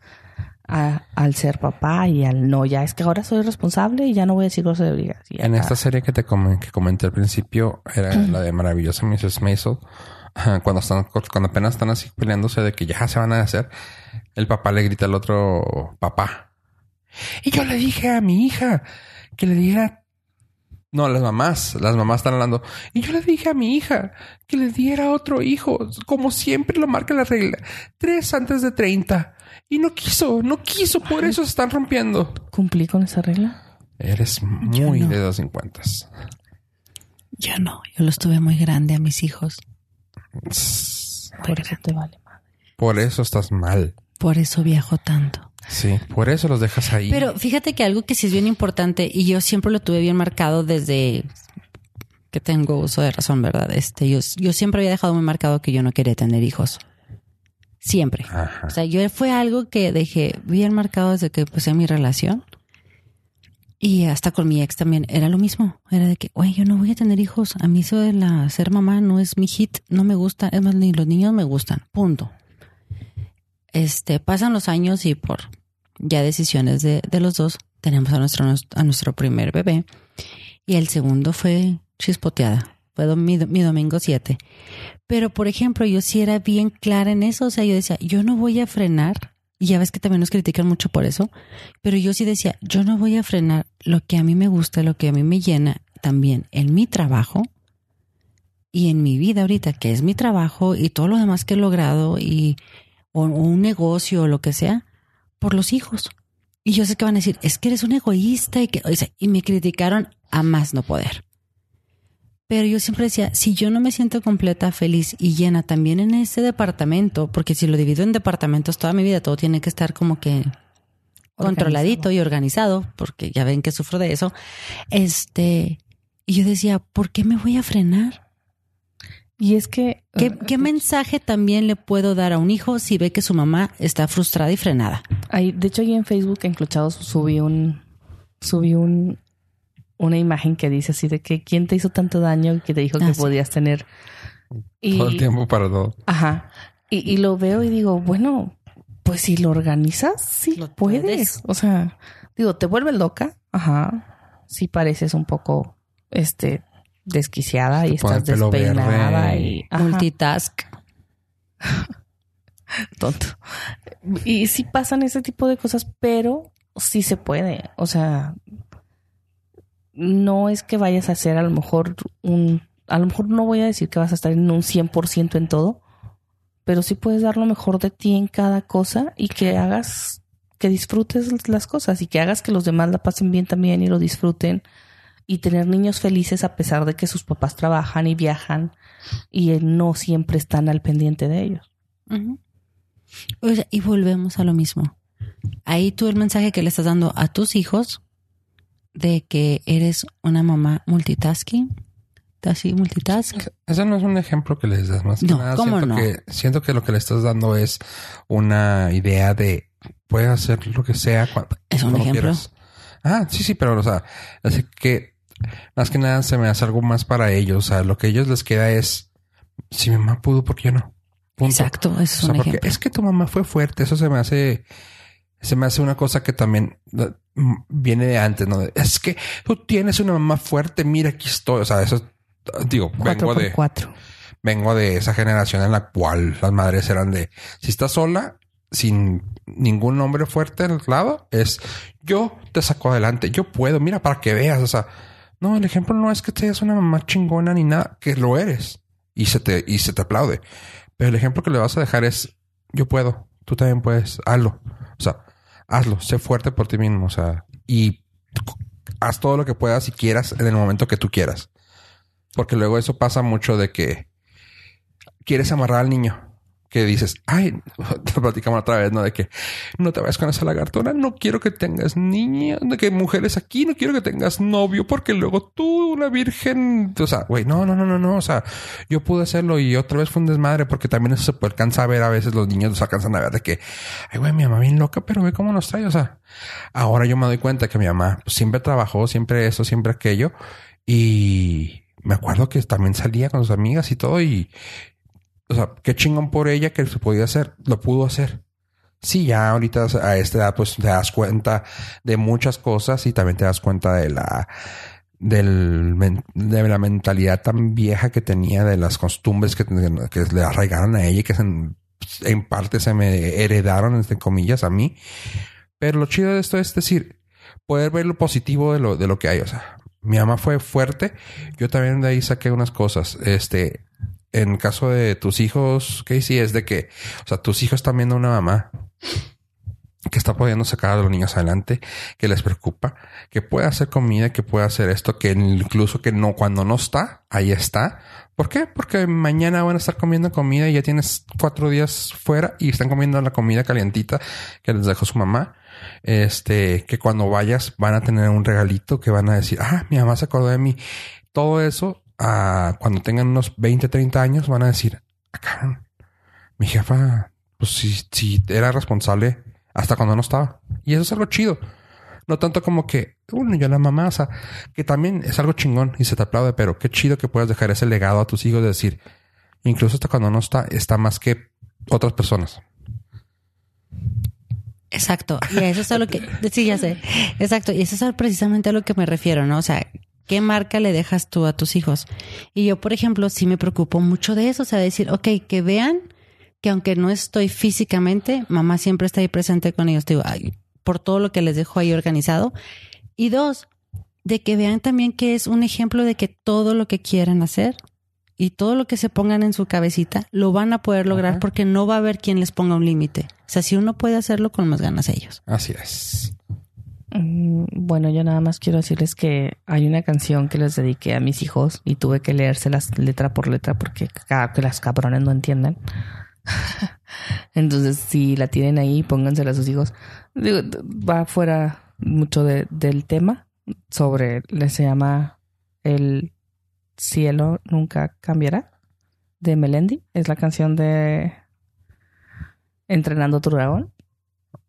a- al ser papá y al no, ya es que ahora soy responsable y ya no voy a decir groserías. Y En esta serie que te que comenté al principio era la de maravillosa Mrs. Maisel. Cuando están, cuando apenas están así peleándose de que ya se van a hacer, el papá le grita al otro papá. Y yo le dije a mi hija que le diera. No, las mamás, las mamás están hablando. Y yo le dije a mi hija que le diera otro hijo, como siempre lo marca la regla, tres antes de 30. Y no quiso, no quiso, por eso se están rompiendo. ¿Cumplí con esa regla? Eres muy no. de los 50. Yo no, yo los tuve muy grande a mis hijos. Por eso te vale madre. Por eso estás mal. Por eso viajo tanto. Sí, por eso los dejas ahí. Pero fíjate que algo que sí es bien importante y yo siempre lo tuve bien marcado desde que tengo uso de razón, ¿verdad? Este, yo, yo siempre había dejado muy marcado que yo no quería tener hijos. Siempre. Ajá. O sea, yo fue algo que dejé bien marcado desde que empecé mi relación. Y hasta con mi ex también era lo mismo. Era de que, oye, yo no voy a tener hijos. A mí eso de la ser mamá no es mi hit, no me gusta. Es más, ni los niños me gustan. Punto. Este, pasan los años y por ya decisiones de, de los dos, tenemos a nuestro, a nuestro primer bebé. Y el segundo fue chispoteada. Fue mi, mi domingo 7. Pero, por ejemplo, yo sí era bien clara en eso. O sea, yo decía, yo no voy a frenar y ya ves que también nos critican mucho por eso, pero yo sí decía, yo no voy a frenar lo que a mí me gusta, lo que a mí me llena también en mi trabajo y en mi vida ahorita, que es mi trabajo y todo lo demás que he logrado y o, un negocio o lo que sea, por los hijos. Y yo sé que van a decir, es que eres un egoísta y que, y me criticaron a más no poder. Pero yo siempre decía, si yo no me siento completa, feliz y llena también en ese departamento, porque si lo divido en departamentos toda mi vida, todo tiene que estar como que controladito y organizado, porque ya ven que sufro de eso. Este, y yo decía, ¿por qué me voy a frenar? Y es que... ¿Qué, ¿Qué, mensaje también le puedo dar a un hijo si ve que su mamá está frustrada y frenada? De hecho, ahí en Facebook, Enclochados, subí un, subí un, una imagen que dice así de que quién te hizo tanto daño que te dijo que Ah, sí. podías tener. Y, Todo el tiempo para todo. Ajá. Y, y lo veo y digo, bueno, pues si lo organizas, sí Lo puedes. puedes. O sea, digo, te vuelves loca. Ajá. Sí pareces un poco, este, desquiciada y Te estás despeinada y ajá, Multitask. [LAUGHS] tonto. Y sí pasan ese tipo de cosas, pero sí se puede. O sea, no es que vayas a hacer a lo mejor un... A lo mejor no voy a decir que vas a estar en un 100% en todo, pero sí puedes dar lo mejor de ti en cada cosa y que hagas, que disfrutes las cosas y que hagas que los demás la pasen bien también y lo disfruten y tener niños felices a pesar de que sus papás trabajan y viajan y eh, no siempre están al pendiente de ellos. O sea, y volvemos a lo mismo. Ahí tú el mensaje que le estás dando a tus hijos de que eres una mamá multitasking, así multitask. Ese no es un ejemplo que les das más que No, nada. ¿cómo siento no? que siento que lo que le estás dando es una idea de puedes hacer lo que sea cuando, Es un ejemplo. quieras. Ah, sí, sí, pero o sea, así que más que nada se me hace algo más para ellos. O sea, lo que a ellos les queda es si mi mamá pudo, ¿por qué yo no? Punto. Exacto, ese es O sea, un porque ejemplo. es que tu mamá fue fuerte. Eso se me hace, se me hace una cosa que también eh, viene de antes, ¿no? Es que tú tienes una mamá fuerte. Mira, aquí estoy. O sea, eso digo, Cuatro vengo de, cuatro. vengo de esa generación en la cual las madres eran de si estás sola, sin ningún hombre fuerte al lado, es yo te saco adelante. Yo puedo. Mira, para que veas. O sea, no, el ejemplo no es que seas una mamá chingona ni nada, que lo eres y se te, y se te aplaude. Pero el ejemplo que le vas a dejar es yo puedo, tú también puedes, hazlo. O sea, hazlo, sé fuerte por ti mismo. O sea, y haz todo lo que puedas y quieras en el momento que tú quieras. Porque luego eso pasa mucho de que quieres amarrar al niño. Que dices, ay, [LAUGHS] te platicamos otra vez, ¿no? De que no te vayas con esa lagartona, no quiero que tengas niñas, de que mujeres aquí, no quiero que tengas novio, porque luego tú, una virgen, o sea, güey, no, no, no, no, no, o sea, yo pude hacerlo y otra vez fue un desmadre, porque también eso se alcanza a ver a veces los niños se alcanzan a ver de que, ay, güey, mi mamá bien loca, pero ve cómo nos trae, o sea, ahora yo me doy cuenta que mi mamá siempre trabajó, siempre eso, siempre aquello, y me acuerdo que también salía con sus amigas y todo, y, o sea, qué chingón por ella que se podía hacer, lo pudo hacer. Sí, ya ahorita a esta edad pues te das cuenta de muchas cosas y también te das cuenta de la del de la mentalidad tan vieja que tenía de las costumbres que, que le arraigaron a ella y que en parte se me heredaron entre comillas a mí. Pero lo chido de esto es decir, poder ver lo positivo de lo, de lo que hay. O sea, mi mamá fue fuerte. Yo también de ahí saqué unas cosas. Este, en caso de tus hijos, Casey, es de que, o sea, tus hijos están viendo a una mamá que está pudiendo sacar a los niños adelante, que les preocupa, que puede hacer comida, que puede hacer esto, que incluso que no, cuando no está, ahí está. ¿Por qué? Porque mañana van a estar comiendo comida y ya tienes cuatro días fuera y están comiendo la comida calientita que les dejó su mamá. Este, que cuando vayas van a tener un regalito que van a decir, ah, mi mamá se acordó de mí. Todo eso, ah, cuando tengan unos 20, 30 años, van a decir, ah, cabrón, mi jefa, pues si, si era responsable hasta cuando no estaba. Y eso es algo chido. No tanto como que, bueno, yo la mamá, o sea, que también es algo chingón y se te aplaude, pero qué chido que puedas dejar ese legado a tus hijos de decir, incluso hasta cuando no está, está más que otras personas. Exacto. Y eso es a lo que, sí, ya sé. Exacto. Y eso es precisamente a lo que me refiero, ¿no? O sea, ¿qué marca le dejas tú a tus hijos? Y yo, por ejemplo, sí me preocupo mucho de eso. O sea, decir, ok, que vean que aunque no estoy físicamente, mamá siempre está ahí presente con ellos. Digo, ay, por todo lo que les dejo ahí organizado. Y dos, de que vean también que es un ejemplo de que todo lo que quieran hacer y todo lo que se pongan en su cabecita lo van a poder lograr porque no va a haber quien les ponga un límite. O sea, si uno puede hacerlo con más ganas ellos. Así es. Mm, Bueno, yo nada más quiero decirles que hay una canción que les dediqué a mis hijos y tuve que leérselas letra por letra porque cada que las cabrones no entienden. [LAUGHS] Entonces, si la tienen ahí, póngansela a sus hijos. Va fuera mucho de- del tema sobre, se llama El cielo nunca cambiará de Melendi. Es la canción de Entrenando tu dragón.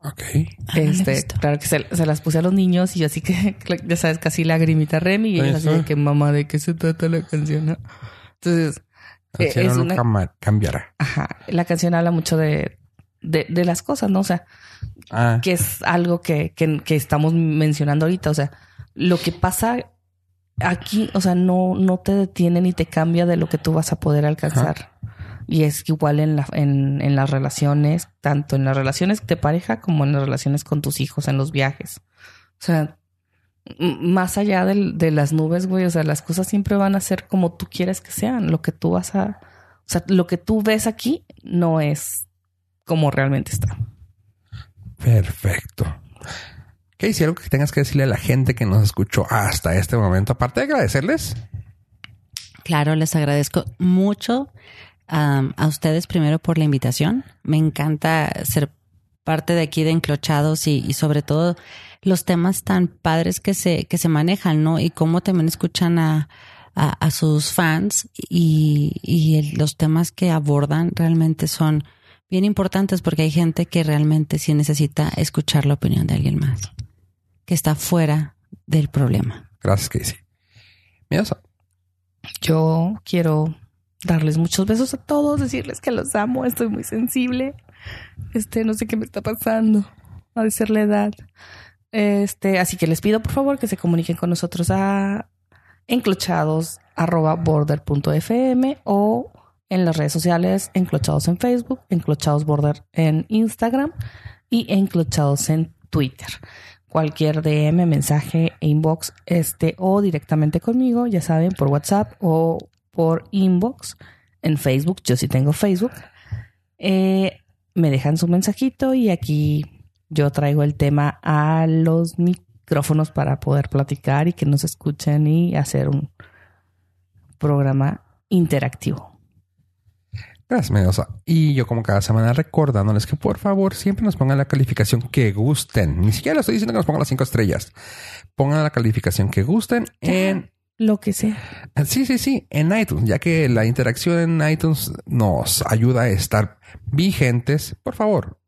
Ok. Ah, no Este, claro que se, se las puse a los niños y yo así que, [LAUGHS] ya sabes, casi lagrimita Remy y ellos así de que mamá, ¿de qué se trata la canción? no?" Entonces, eh, es una, cambiará. ajá, la canción habla mucho de, de, de las cosas, ¿no? O sea, Ah, que es algo que, que, que estamos mencionando ahorita. O sea, lo que pasa aquí, o sea, no, no te detiene ni te cambia de lo que tú vas a poder alcanzar. Y es igual en, la, en, en las relaciones, tanto en las relaciones de pareja como en las relaciones con tus hijos, en los viajes. O sea, más allá del- de las nubes, güey, o sea, las cosas siempre van a ser como tú quieres que sean. Lo que tú vas a... O sea, lo que tú ves aquí no es como realmente está. perfecto. ¿Qué algo que tengas que decirle a la gente que nos escuchó hasta este momento? Aparte de agradecerles. Claro, les agradezco mucho um, a ustedes primero por la invitación. Me encanta ser parte de aquí de Enclochados y, y sobre todo los temas tan padres que se, que se manejan, ¿no? Y cómo también escuchan a, a, a sus fans y, y el- los temas que abordan realmente son bien importantes porque hay gente que realmente sí necesita escuchar la opinión de alguien más, que está fuera del problema. Gracias, Casey. Mira, eso. Yo quiero darles muchos besos a todos, decirles que los amo, estoy muy sensible. Este, no sé qué me está pasando. Ha de ser la edad. Este, así que les pido por favor que se comuniquen con nosotros a enclochados@border.fm o en las redes sociales enclochados en Facebook, enclochados border en Instagram y enclochados en Twitter. Cualquier DM, mensaje, inbox, este o directamente conmigo, ya saben, por WhatsApp o por inbox en Facebook. Yo sí tengo Facebook. Eh, me dejan su mensajito y aquí yo traigo el tema a los micrófonos para poder platicar y que nos escuchen y hacer un programa interactivo. Gracias, Mendoza. Y yo como cada semana recordándoles que por favor siempre nos pongan la calificación que gusten. Ni siquiera les estoy diciendo que nos pongan las cinco estrellas. Pongan la calificación que gusten en... Lo que sea. Sí, sí, sí, en iTunes, ya que la interacción en iTunes nos ayuda a estar vigentes. Por favor,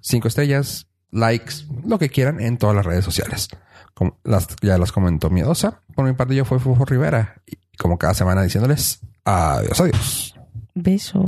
cinco estrellas, likes, lo que quieran en todas las redes sociales. Como las, ya las comentó Miedosa. Por mi parte, yo fui Fufo Rivera. Y como cada semana diciéndoles adiós, adiós. Besos.